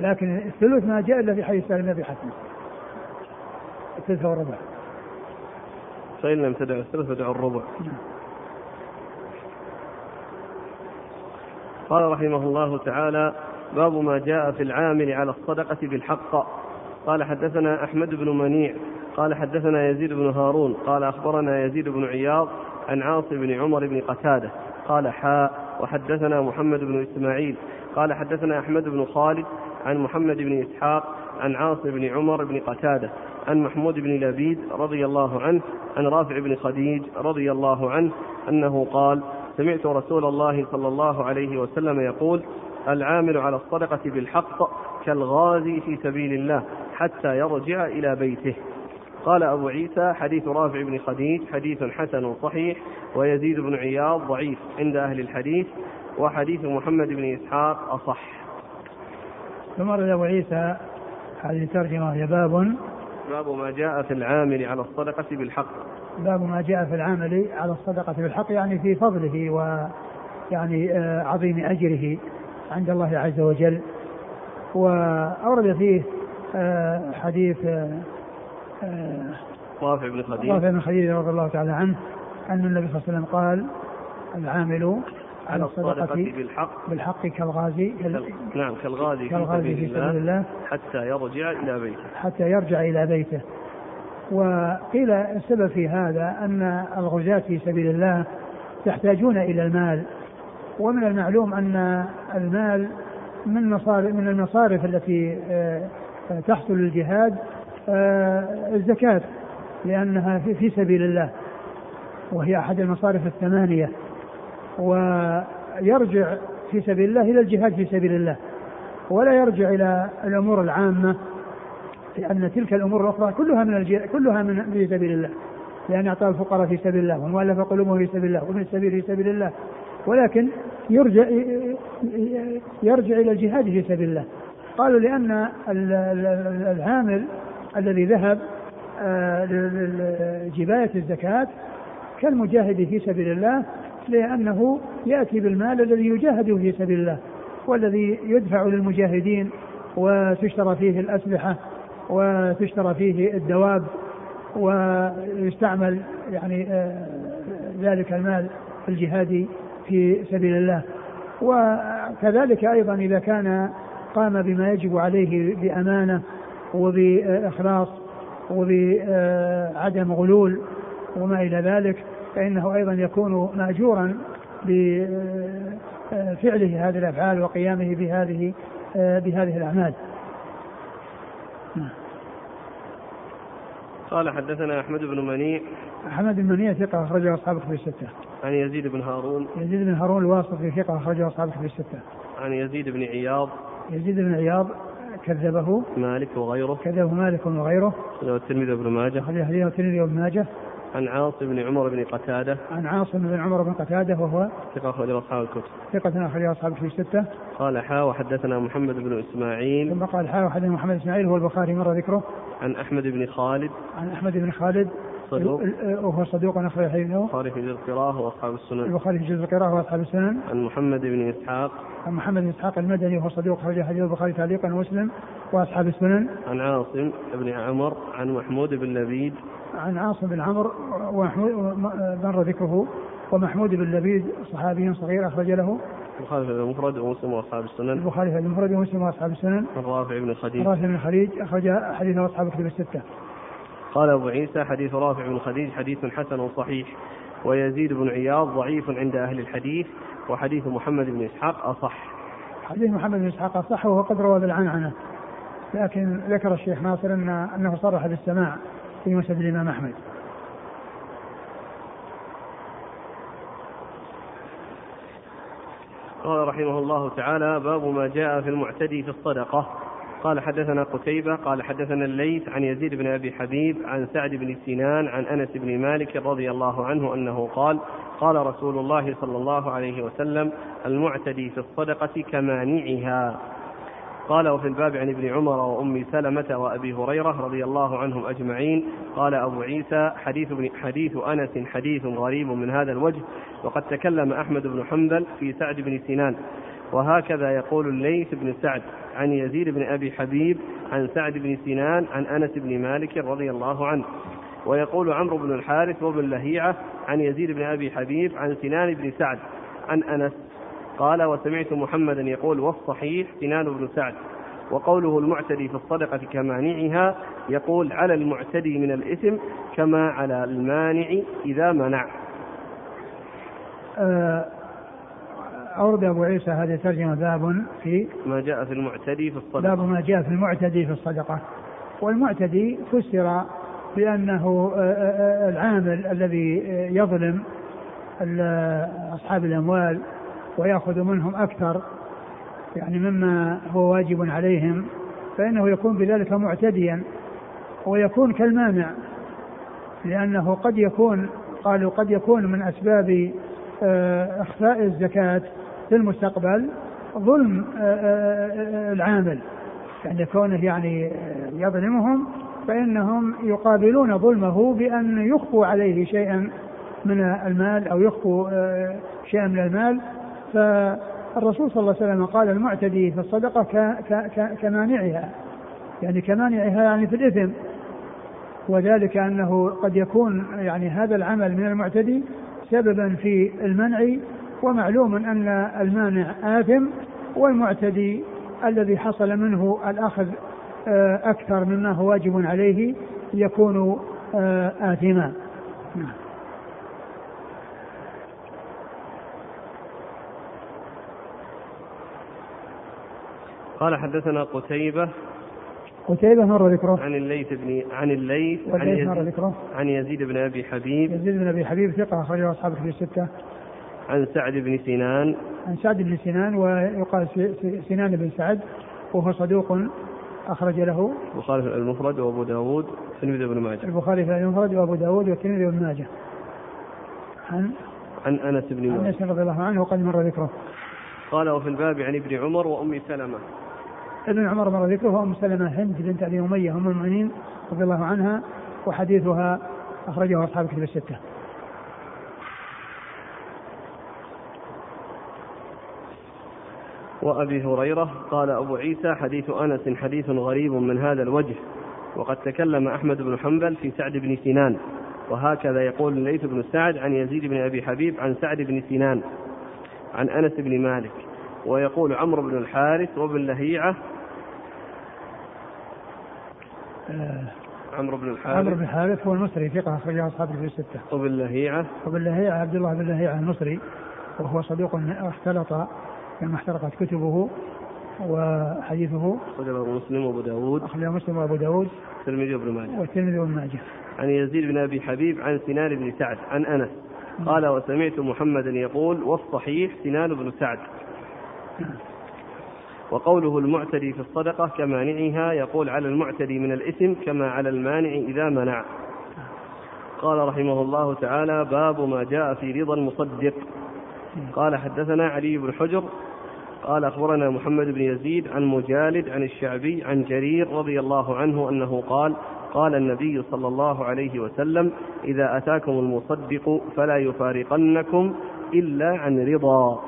لكن الثلث ما جاء إلا في حديث سالم بن حسن. الثلث والربع. فإن لم تدع الثلث فدع الربع. قال رحمه الله تعالى باب ما جاء في العامل على الصدقة بالحق قال حدثنا أحمد بن منيع قال حدثنا يزيد بن هارون قال أخبرنا يزيد بن عياض عن عاصم بن عمر بن قتادة قال حاء وحدثنا محمد بن إسماعيل قال حدثنا أحمد بن خالد عن محمد بن إسحاق عن عاصم بن عمر بن قتادة عن محمود بن لبيد رضي الله عنه عن رافع بن خديج رضي الله عنه أنه قال سمعت رسول الله صلى الله عليه وسلم يقول العامل على الصدقة بالحق كالغازي في سبيل الله حتى يرجع إلى بيته. قال أبو عيسى حديث رافع بن خديج حديث حسن صحيح ويزيد بن عياض ضعيف عند أهل الحديث وحديث محمد بن إسحاق أصح. ثم أبو عيسى هذه الترجمة هي باب. باب ما جاء في العامل على الصدقة بالحق. باب ما جاء في العمل على الصدقة بالحق يعني في فضله و يعني آه، عظيم أجره عند الله عز وجل. وأورد فيه آه، حديث آه، رافع بن خديج رافع بن خديج رضي الله تعالى عنه أن النبي صلى الله عليه وسلم قال العامل على الصدقة بالحق. بالحق كالغازي نعم كالغازي, كالغازي في سبيل الله. حتى يرجع إلى بيته. حتى يرجع إلى بيته. وقيل السبب في هذا أن الغزاة في سبيل الله يحتاجون إلى المال. ومن المعلوم أن المال من مصارف من المصارف التي آه، تحصل للجهاد آه، الزكاة لأنها في سبيل الله وهي أحد المصارف الثمانية ويرجع في سبيل الله إلى الجهاد في سبيل الله ولا يرجع إلى الأمور العامة لأن تلك الأمور الأخرى كلها من الجهاد كلها من في سبيل الله لأن إعطاء الفقراء في سبيل الله والمؤلف قلوبهم في سبيل الله وابن السبيل في سبيل الله ولكن يرجع يرجع إلى الجهاد في سبيل الله. قالوا لأن العامل الذي ذهب آه، لجباية الزكاة كالمجاهد في سبيل الله لأنه يأتي بالمال الذي يجاهد في سبيل الله والذي يدفع للمجاهدين وتشترى فيه الأسلحة وتشترى فيه الدواب ويستعمل يعني آه، ذلك المال في الجهاد في سبيل الله. وكذلك أيضا إذا كان قام بما يجب عليه بأمانة وبإخلاص وبعدم غلول وما إلى ذلك فإنه أيضا يكون مأجورا بفعله هذه الأفعال وقيامه بهذه بهذه الأعمال. قال حدثنا أحمد بن منيع. أحمد بن منيع ثقة أخرجه أصحاب الكتب الستة. عن يزيد بن هارون. يزيد بن هارون الواسطي ثقة أخرجه أصحاب الكتب الستة. عن يزيد بن عياض. يزيد بن عياض كذبه. مالك وغيره. كذبه مالك وغيره. والترمذي بن ماجه. أخرجه الترمذي وابن ماجه. عن عاصم بن عمر بن قتادة. عن عاصم بن عمر بن قتادة وهو ثقة أخرج أصحاب الكتب. ثقة أخرج أصحاب الكتب الستة. قال حا وحدثنا محمد بن إسماعيل. ثم قال حا وحدثنا محمد إسماعيل هو البخاري مر ذكره. عن أحمد بن خالد. عن أحمد بن خالد. صدوق. وهو صدوق أخرج حديثه. البخاري في جزء القراءة وأصحاب السنن. البخاري في جزء القراءة وأصحاب السنن. عن محمد بن إسحاق. عن محمد بن إسحاق المدني وهو صدوق أخرج حديث البخاري تعليقا ومسلم وأصحاب السنن. عن عاصم بن عمر عن محمود بن لبيد. عن عاصم بن عمرو ومحمود مر ذكره. ومحمود بن لبيد صحابي صغير أخرج له. البخاري في المفرد ومسلم وأصحاب السنن. البخاري في المفرد ومسلم وأصحاب السنن. الرافع بن خديج. رافع بن خديج أخرج حديثه اصحاب الكتب الستة. قال أبو عيسى حديث رافع بن خديج حديث حسن صحيح ويزيد بن عياض ضعيف عند أهل الحديث وحديث محمد بن إسحاق أصح. حديث محمد بن إسحاق أصح وهو قد روى بالعنعنة لكن ذكر الشيخ ناصر ان أنه صرح بالسماع في مسند الإمام أحمد. قال رحمه الله تعالى باب ما جاء في المعتدي في الصدقة. قال حدثنا قتيبة قال حدثنا الليث عن يزيد بن أبي حبيب عن سعد بن سنان عن أنس بن مالك رضي الله عنه أنه قال قال رسول الله صلى الله عليه وسلم المعتدي في الصدقة كمانعها. قال وفي الباب عن ابن عمر وأم سلمة وأبي هريرة رضي الله عنهم أجمعين. قال أبو عيسى حديث, حديث أنس حديث غريب من هذا الوجه وقد تكلم أحمد بن حنبل في سعد بن سنان. وهكذا يقول الليث بن سعد عن يزيد بن أبي حبيب عن سعد بن سنان عن أنس بن مالك رضي الله عنه. ويقول عمرو بن الحارث وابن لهيعة عن يزيد بن أبي حبيب عن سنان بن سعد عن أنس. قال وسمعت محمدا يقول والصحيح سنان بن سعد وقوله المعتدي في الصدقة كمانعها يقول على المعتدي من الإثم كما على المانع إذا منع آه، أورد أبو عيسى هذه الترجمة باب في ما جاء في المعتدي في الصدقة. باب ما جاء في المعتدي في الصدقة. والمعتدي فسر بأنه آه، آه، العامل الذي يظلم أصحاب الأموال ويأخذ منهم أكثر يعني مما هو واجب عليهم فإنه يكون بذلك معتديا ويكون كالمانع لأنه قد يكون قالوا قد يكون من أسباب آه، إخفاء الزكاة في المستقبل ظلم آه، آه، العامل. يعني كونه يعني يظلمهم فإنهم يقابلون ظلمه بأن يخفوا عليه شيئا من المال أو يخفوا شيئا من المال. فالرسول صلى الله عليه وسلم قال المعتدي في الصدقة كمانعها. يعني كمانعها يعني في الإثم. وذلك أنه قد يكون يعني هذا العمل من المعتدي سببا في المنع ومعلوم أن المانع آثم والمعتدي الذي حصل منه الأخذ آه، أكثر مما هو واجب عليه يكون آه، آثما. نعم. قال حدثنا قتيبة. قتيبة مر ذكره. عن الليث بن عن الليث عن يزيد, مر ذكره. عن يزيد بن أبي حبيب. يزيد بن أبي حبيب ثقة أخرجه أصحاب في الستة. عن سعد بن سنان. عن سعد بن سنان ويقال سنان بن سعد وهو صدوق أخرج له. البخاري في المفرد وأبو داود والترمذي بن ماجه. البخاري في المفرد وأبو داود والترمذي بن ماجه. عن؟ عن أنس بن مالك أنس رضي الله عنه وقد مر ذكره. قال وفي الباب عن ابن عمر وأم سلمة. ابن عمر مر ذكره وأم سلمة هند بنت أبي أمية أم المؤمنين رضي الله عنها وحديثها أخرجه أصحاب كتب الستة. وأبي هريرة قال أبو عيسى حديث أنس حديث غريب من هذا الوجه. وقد تكلم أحمد بن حنبل في سعد بن سنان. وهكذا يقول الليث بن سعد عن يزيد بن أبي حبيب عن سعد بن سنان عن أنس بن مالك. ويقول عمرو بن الحارث وابن لهيعة. آه، عمرو بن الحارث. عمرو بن الحارث هو المصري ثقة أخرجه أصحاب في الستة. وبن لهيعة. وبن لهيعة عبد الله بن لهيعة المصري وهو صدوق اختلط كما احترقت كتبه وحديثه. أخرجه مسلم وأبو داود. أخرجه مسلم وأبو داود. والترمذي وابن ماجه. والترمذي وابن ماجه. عن يزيد بن أبي حبيب عن سنان بن سعد عن أنس. قال وسمعت محمدا يقول والصحيح سنان بن سعد. وقوله المعتدي في الصدقة كمانعها يقول على المعتدي من الإثم كما على المانع إذا منع. قال رحمه الله تعالى باب ما جاء في رضا المصدق. قال حدثنا علي بن حجر قال أخبرنا محمد بن يزيد عن مجالد عن الشعبي عن جرير رضي الله عنه أنه قال قال النبي صلى الله عليه وسلم إذا أتاكم المصدق فلا يفارقنكم إلا عن رضا.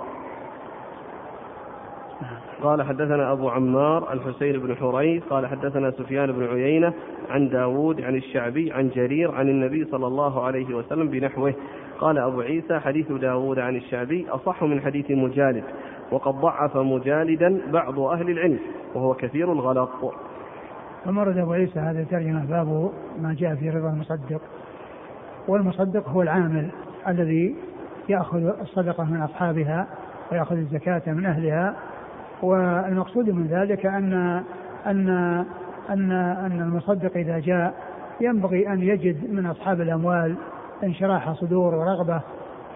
قال حدثنا أبو عمار الحسين بن حريث قال حدثنا سفيان بن عيينة عن داود عن الشعبي عن جرير عن النبي صلى الله عليه وسلم بنحوه. قال أبو عيسى حديث داود عن الشعبي أصح من حديث مجالد وقد ضعف مجالدا بعض أهل العلم وهو كثير الغلط. ثم ورد أبو عيسى هذا الترجمة باب ما جاء في رضا المصدق. والمصدق هو العامل الذي يأخذ الصدقة من أصحابها ويأخذ الزكاة من أهلها والمقصود من ذلك أن أن أن أن المصدق إذا جاء ينبغي أن يجد من أصحاب الأموال انشراح صدور ورغبة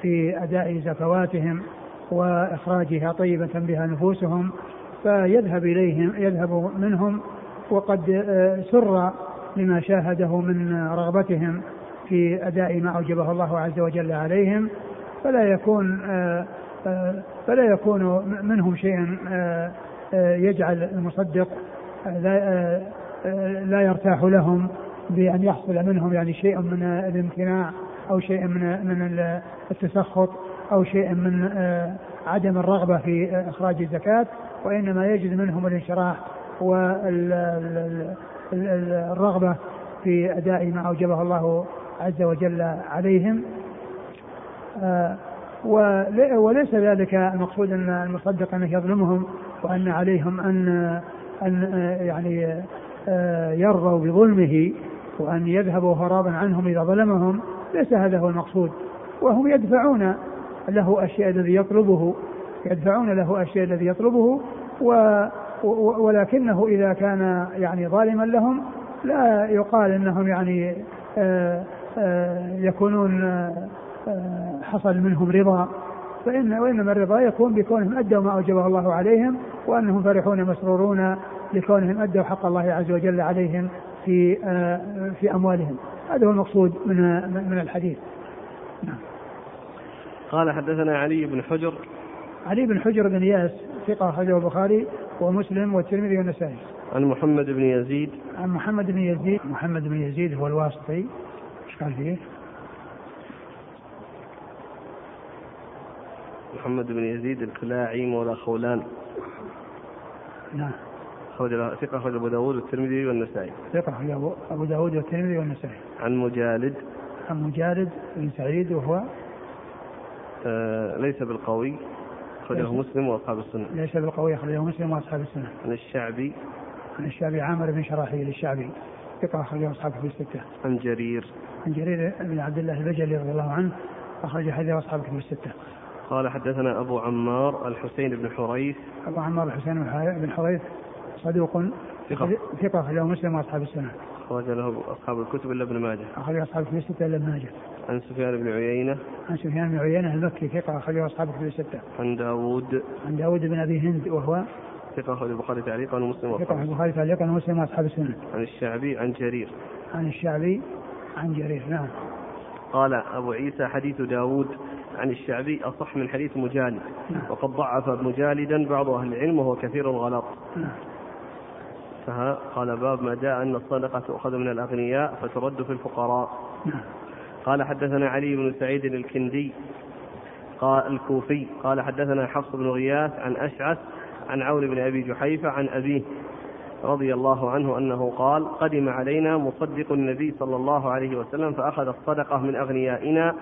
في أداء زكواتهم وإخراجها طيبة بها نفوسهم فيذهب إليهم يذهب منهم وقد آه، سر لما شاهده من رغبتهم في أداء ما أوجبه الله عز وجل عليهم. فلا يكون آه، آه، فلا يكون منهم شيء يجعل المصدق لا يرتاح لهم بأن يحصل منهم يعني شيء من الامتناع. أو شيء من من التسخط أو شيء من عدم الرغبة في إخراج الزكاة وإنما يجد منهم الانشراح والرغبة في أداء ما أوجبه الله عز وجل عليهم. آه، وليس ذلك المقصود أن المصدق أنه يظلمهم وأن عليهم أن أن يعني آه، يرضوا بظلمه وأن يذهبوا هرابا عنهم إذا ظلمهم. ليس هذا هو المقصود. وهم يدفعون له أشياء الذي يطلبه يدفعون له أشياء الذي يطلبه و ولكنه إذا كان يعني ظالما لهم لا يقال أنهم يعني آه، آه، يكونون آه، حصل منهم رضا. فإن وإنما الرضا يكون بكونهم أدوا ما أوجبه الله عليهم وأنهم فرحون مسرورون لكونهم أدوا حق الله عز وجل عليهم في في أموالهم. هذا هو المقصود من من الحديث نعم. قال حدثنا علي بن حجر علي بن حجر بن ياس ثقة أخرجه البخاري ومسلم والترمذي والنسائي. عن محمد بن يزيد عن محمد بن يزيد محمد بن يزيد هو الواسطي إيش قال فيه؟ محمد بن يزيد الكلاعي مولى خولان نعم أخرج ثقة أخرج أبو داود والترمذي والنسائي ثقة أخرج أبو داود والترمذي والنسائي عن مجالد عن مجالد بن سعيد وهو آه ليس بالقوي أخرجه مسلم وأصحاب السنة. ليس بالقوي أخرجه مسلم وأصحاب السنة. عن الشعبي عن الشعبي عامر بن شراحيل الشعبي ثقة أخرجه أصحابه في الستة. عن جرير عن جرير بن عبد الله البجلي رضي الله عنه أخرج حديث أصحابه في الستة. قال حدثنا أبو عمار الحسين بن حريث أبو عمار الحسين بن حريث صدوق ثقة ثقة أخرجه مسلم وأصحاب السنة. أخرج له أصحاب الكتب إلا ابن ماجه. أخرج أصحاب الكتب الستة إلا ابن ماجه. عن سفيان بن عيينة. عن سفيان بن عيينة المكي ثقة أخرجه أصحاب الكتب الستة. عن داوود. عن داوود بن أبي هند وهو ثقة أخرج البخاري تعليقا ومسلم ثقة البخاري تعليقا ومسلم وأصحاب السنة. عن الشعبي عن جرير. عن الشعبي عن جرير نعم. قال أبو عيسى حديث داود عن الشعبي أصح من حديث مجالد نعم. وقد ضعف مجالدا بعض أهل العلم وهو كثير الغلط انتهى قال باب ما جاء أن الصدقة تؤخذ من الأغنياء فترد في الفقراء. نعم. قال حدثنا علي بن سعيد الكندي قال الكوفي قال حدثنا حفص بن غياث عن أشعث عن عون بن أبي جحيفة عن أبيه رضي الله عنه أنه قال قدم علينا مصدق النبي صلى الله عليه وسلم فأخذ الصدقة من أغنيائنا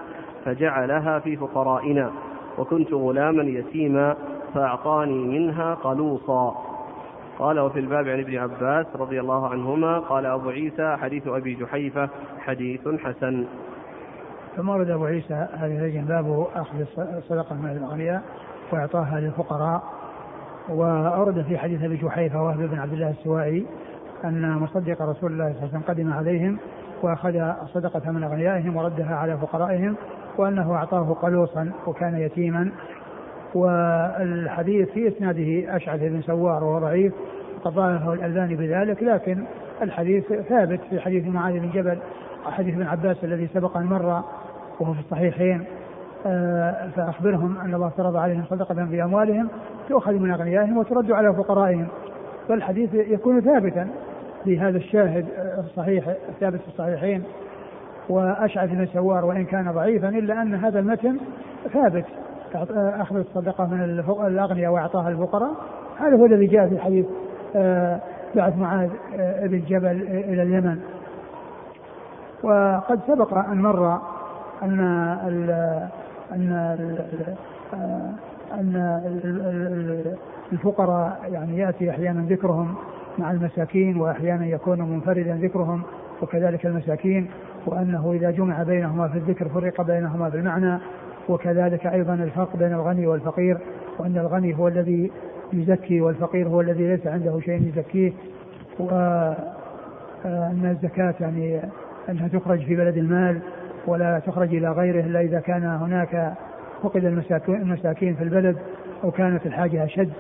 فجعلها في فقرائنا وكنت غلاما يتيما فأعطاني منها قلوصا. قال وفي الباب عن ابن عباس رضي الله عنهما قال أبو عيسى حديث أبي جحيفة حديث حسن. ثم ورد أبو عيسى هذه الرجل باب أخذ الصدقة من الأغنياء وإعطاها للفقراء. وأورد في حديث أبي جحيفة وهب بن عبد الله السوائي أن مصدق رسول الله صلى الله عليه وسلم قدم عليهم وأخذ الصدقة من أغنيائهم وردها على فقرائهم وأنه أعطاه قلوصا وكان يتيما والحديث في إسناده أشعث بن سوار وهو ضعيف وقد الألباني بذلك لكن الحديث ثابت في حديث معاذ بن جبل حديث ابن عباس الذي سبق أن مر وهو في الصحيحين. آه، فأخبرهم أن الله فرض عليهم صدقة في أموالهم تؤخذ من أغنيائهم وترد على فقرائهم. فالحديث يكون ثابتا بهذا الشاهد الصحيح الثابت في الصحيحين. وأشعث بن سوار وإن كان ضعيفا إلا أن هذا المتن ثابت. أخذ الصدقة من الأغنياء وأعطاها الفقراء. هذا هو الذي جاء في حديث آه، بعث معاذ آه، بن جبل إلى اليمن. وقد سبق أن مر ال آه، أن الفقراء يعني يأتي أحيانا ذكرهم مع المساكين وأحيانا يكون منفردا ذكرهم وكذلك المساكين وأنه إذا جمع بينهما في الذكر فرق بينهما في المعنى وكذلك أيضا الفرق بين الغني والفقير وأن الغني هو الذي يزكي والفقير هو الذي ليس عنده شيء يزكيه وأن الزكاة يعني أنها تخرج في بلد المال ولا تخرج إلى غيره إلا إذا كان هناك فقد المساكين في البلد أو كانت الحاجة أشد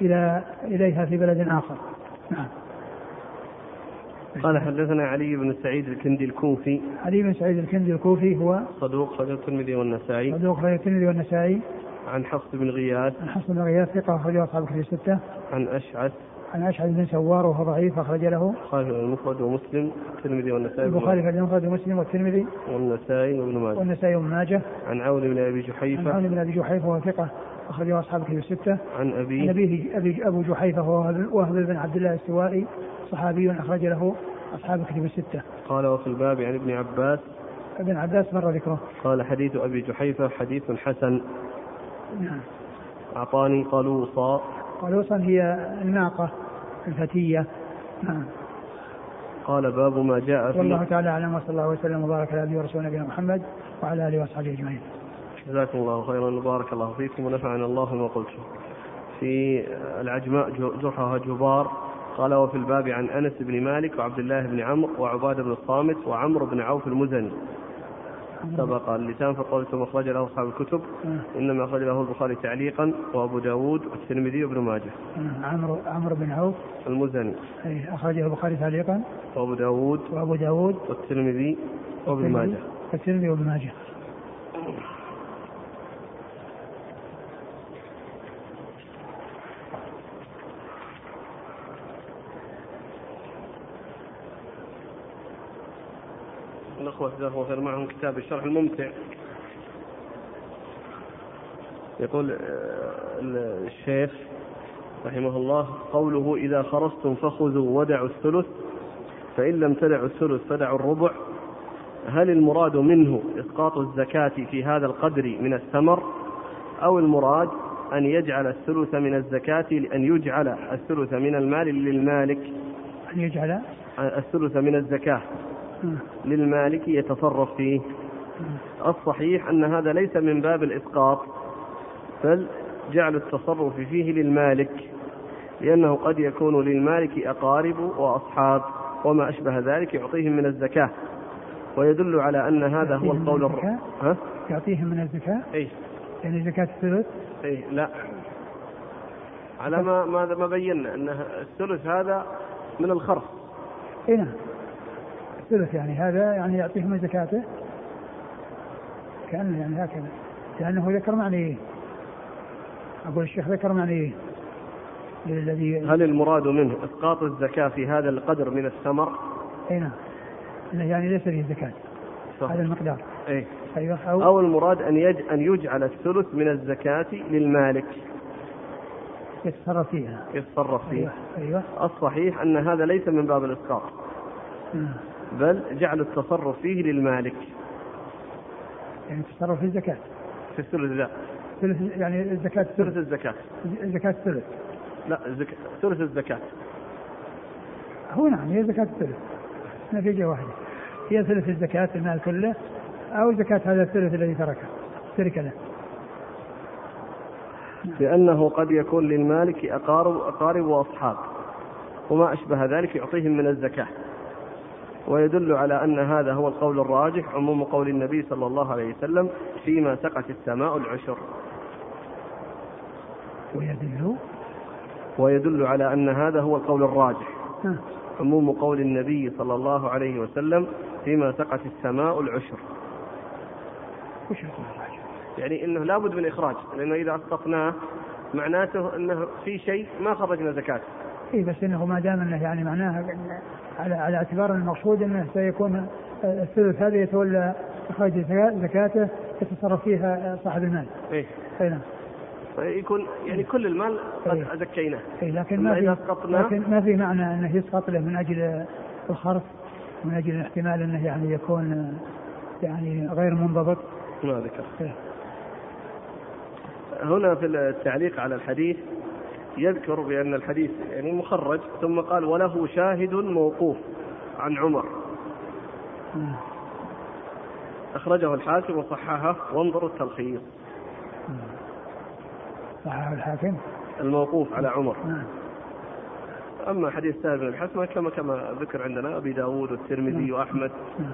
إلى إليها في بلد آخر. نعم. قال حدثنا علي بن سعيد الكندي الكوفي. علي بن سعيد الكندي الكوفي هو صدوق خرج الترمذي والنسائي. صدوق خرج الترمذي والنسائي. عن حفص بن غياث. عن حفص بن غياث ثقة أخرجه أصحاب الكتب الستة. عن أشعث. عن أشعث بن سوار وهو ضعيف أخرج له. البخاري المفرد ومسلم والترمذي والنسائي البخاري في المفرد ومسلم والترمذي والنسائي وابن ماجه. والنسائي وابن ماجه. عن عون بن أبي عن جحيفة. عون بن أبي جحيفة وهو ثقة أخرجه أصحاب الكتب الستة. عن عن أبيه أبي أبو جحيفة وهب بن عبد الله السوائي صحابي أخرج له أصحاب الكتب الستة. قال وفي الباب عن ابن عباس. ابن عباس مر ذكره. قال حديث أبي جحيفة حديث حسن. نعم. أعطاني قلوصا قلوصا هي الناقة الفتية. نعم. قال باب ما جاء والله في تعالى أعلم وصلى الله وسلم وبارك على أبي ورسول نبينا محمد وعلى آله وأصحابه أجمعين. جزاكم الله خيرا وبارك الله فيكم ونفعنا الله بما قلتم. في العجماء جرحها جبار قال وفي الباب عن أنس بن مالك وعبد الله بن عمرو وعبادة بن الصامت وعمرو بن عوف المزني. سبق اللسان فقلت أخرج له أصحاب الكتب. آه. إنما أخرج له البخاري تعليقا وأبو داود والترمذي وابن ماجه. آه. عمرو عمرو بن عوف. المزني. أي أخرجه البخاري تعليقا. وأبو داود وأبو داود. والترمذي وابن ماجه. والترمذي وابن ماجه. الأخوة جزاهم معهم كتاب الشرح الممتع. يقول آه، الشيخ رحمه الله قوله إذا خرجتم فخذوا ودعوا الثلث فإن لم تدعوا الثلث فدعوا الربع. هل المراد منه إسقاط الزكاة في هذا القدر من الثمر؟ أو المراد أن يجعل الثلث من الزكاة أن يجعل الثلث من المال للمالك؟ أن يجعل؟ الثلث من الزكاة. آه. للمالك يتصرف فيه. الصحيح أن هذا ليس من باب الإسقاط بل جعل التصرف فيه للمالك لأنه قد يكون للمالك أقارب وأصحاب وما أشبه ذلك يعطيهم من الزكاة. ويدل على أن هذا هو القول الر... ها؟ يعطيهم من الزكاة؟ أي. يعني زكاة الثلث؟ أي لا. على ما ما ما بينا أن الثلث هذا من الخرص إي نعم. الثلث يعني هذا يعني يعطيهم من زكاته كأنه يعني هكذا لأنه ذكر معنيه أقول الشيخ ذكر معنيه للذي هل المراد منه إسقاط الزكاة في هذا القدر من الثمر؟ اي نعم يعني ليس فيه زكاة هذا المقدار. أي أيوه أو, أو المراد أن يج... أن يجعل الثلث من الزكاة للمالك. يتصرف فيها. يتصرف فيه أيوه أيوه. الصحيح أن هذا ليس من باب الإسقاط. مم. بل جعل التصرف فيه للمالك. يعني تصرف في الزكاة في الثلث لا ثلث يعني الزكاة ثلث. الزكاة. زكاة الثلث لا. ثلث الزكاة. هو نعم هي زكاة الثلث نتيجة واحدة. هي ثلث الزكاة المال كله أو زكاة هذا الثلث الذي تركه ترك له. لأنه قد يكون للمالك أقارب أقارب وأصحاب. وما أشبه ذلك يعطيهم من الزكاة. ويدل على أن هذا هو القول الراجح عموم قول النبي صلى الله عليه وسلم فيما سقت السماء العشر. ويدل؟ ويدل على أن هذا هو القول الراجح. عموم قول النبي صلى الله عليه وسلم فيما سقت السماء العشر. وش يقول الراجل؟ يعني إنه لابد من إخراج لأنه إذا اسقطناه معناته إنه في شيء ما خرجنا زكاته اي بس إنه ما دام إنه يعني معناها على على اعتبار المقصود أنه سيكون الثلث هذا يتولى إخراج زكاته يتصرف فيها صاحب المال. إيه أي نعم. يكون يعني كل المال قد إيه. زكيناه اي لكن ما في؟ لكن ما في معنى أنه يسقط له من أجل الخرص من أجل الاحتمال أنه يعني يكون يعني غير منضبط. ما ذكر إيه. هنا في التعليق على الحديث يذكر بأن الحديث يعني مخرج ثم قال وله شاهد موقوف عن عمر. أخرجه الحاكم وصححه وانظروا التلخيص صححه الحاكم. الموقوف على عمر نعم. أما حديث سهل بن الحسنة كما كما ذكر عندنا أبي داود والترمذي نعم. وأحمد نعم.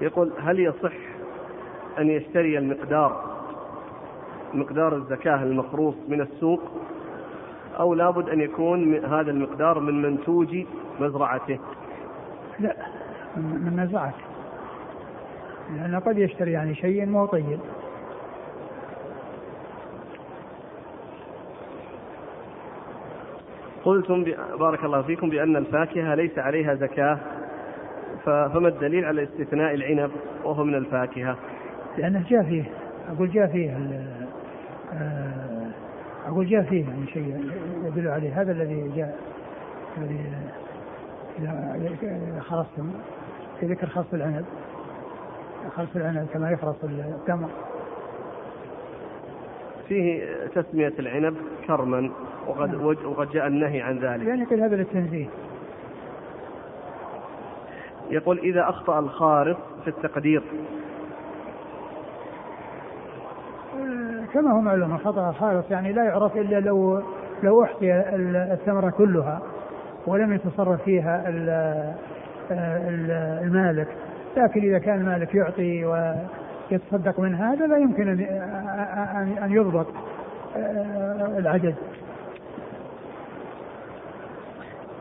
يقول هل يصح أن يشتري المقدار مقدار الزكاة المخروص من السوق أو لابد أن يكون هذا المقدار من منتوج مزرعته. لا من مزرعته. لأنه قد يشتري يعني شيء مو طيب. قلتم بارك الله فيكم بأن الفاكهة ليس عليها زكاة فما الدليل على استثناء العنب وهو من الفاكهة؟ لأنه جاء فيه أقول جاء فيه أقول جاء فيه يعني شيء يدل عليه هذا الذي جاء الذي إذا خلصتم في ذكر خلص العنب خلص العنب كما يخلص التمر فيه تسمية العنب كرما وقد نعم. وقد جاء النهي عن ذلك. يعني كل هذا للتنزيه. يقول إذا أخطأ الخارط في التقدير كما هو معلوم الخطأ الخارط يعني لا يعرف إلا لو لو أحصي الثمرة كلها ولم يتصرف فيها المالك. لكن إذا كان المالك يعطي ويتصدق من هذا لا يمكن أن يضبط آه، العدد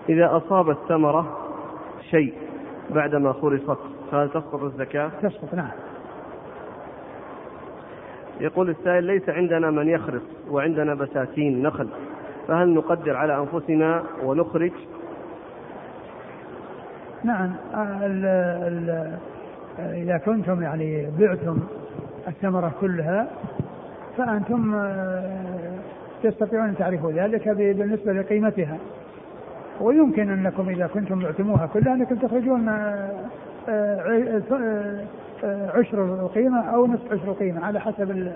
إذا أصاب الثمرة شيء بعدما خرصت فهل تسقط الزكاة؟ تسقط نعم. يقول السائل ليس عندنا من يخرص وعندنا بساتين نخل فهل نقدر على أنفسنا ونخرج؟ نعم ال ال إذا كنتم يعني بعتم الثمرة كلها فأنتم آه، تستطيعون أن تعرفوا ذلك بالنسبة لقيمتها. ويمكن أنكم إذا كنتم بعتموها كلها أنكم تخرجون آه، آه، عشر القيمة أو نصف عشر القيمة على حسب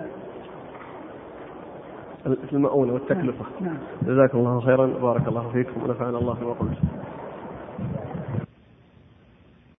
المؤونة والتكلفة نعم. جزاكم الله خيرا بارك الله فيكم ونفعنا الله بما قلت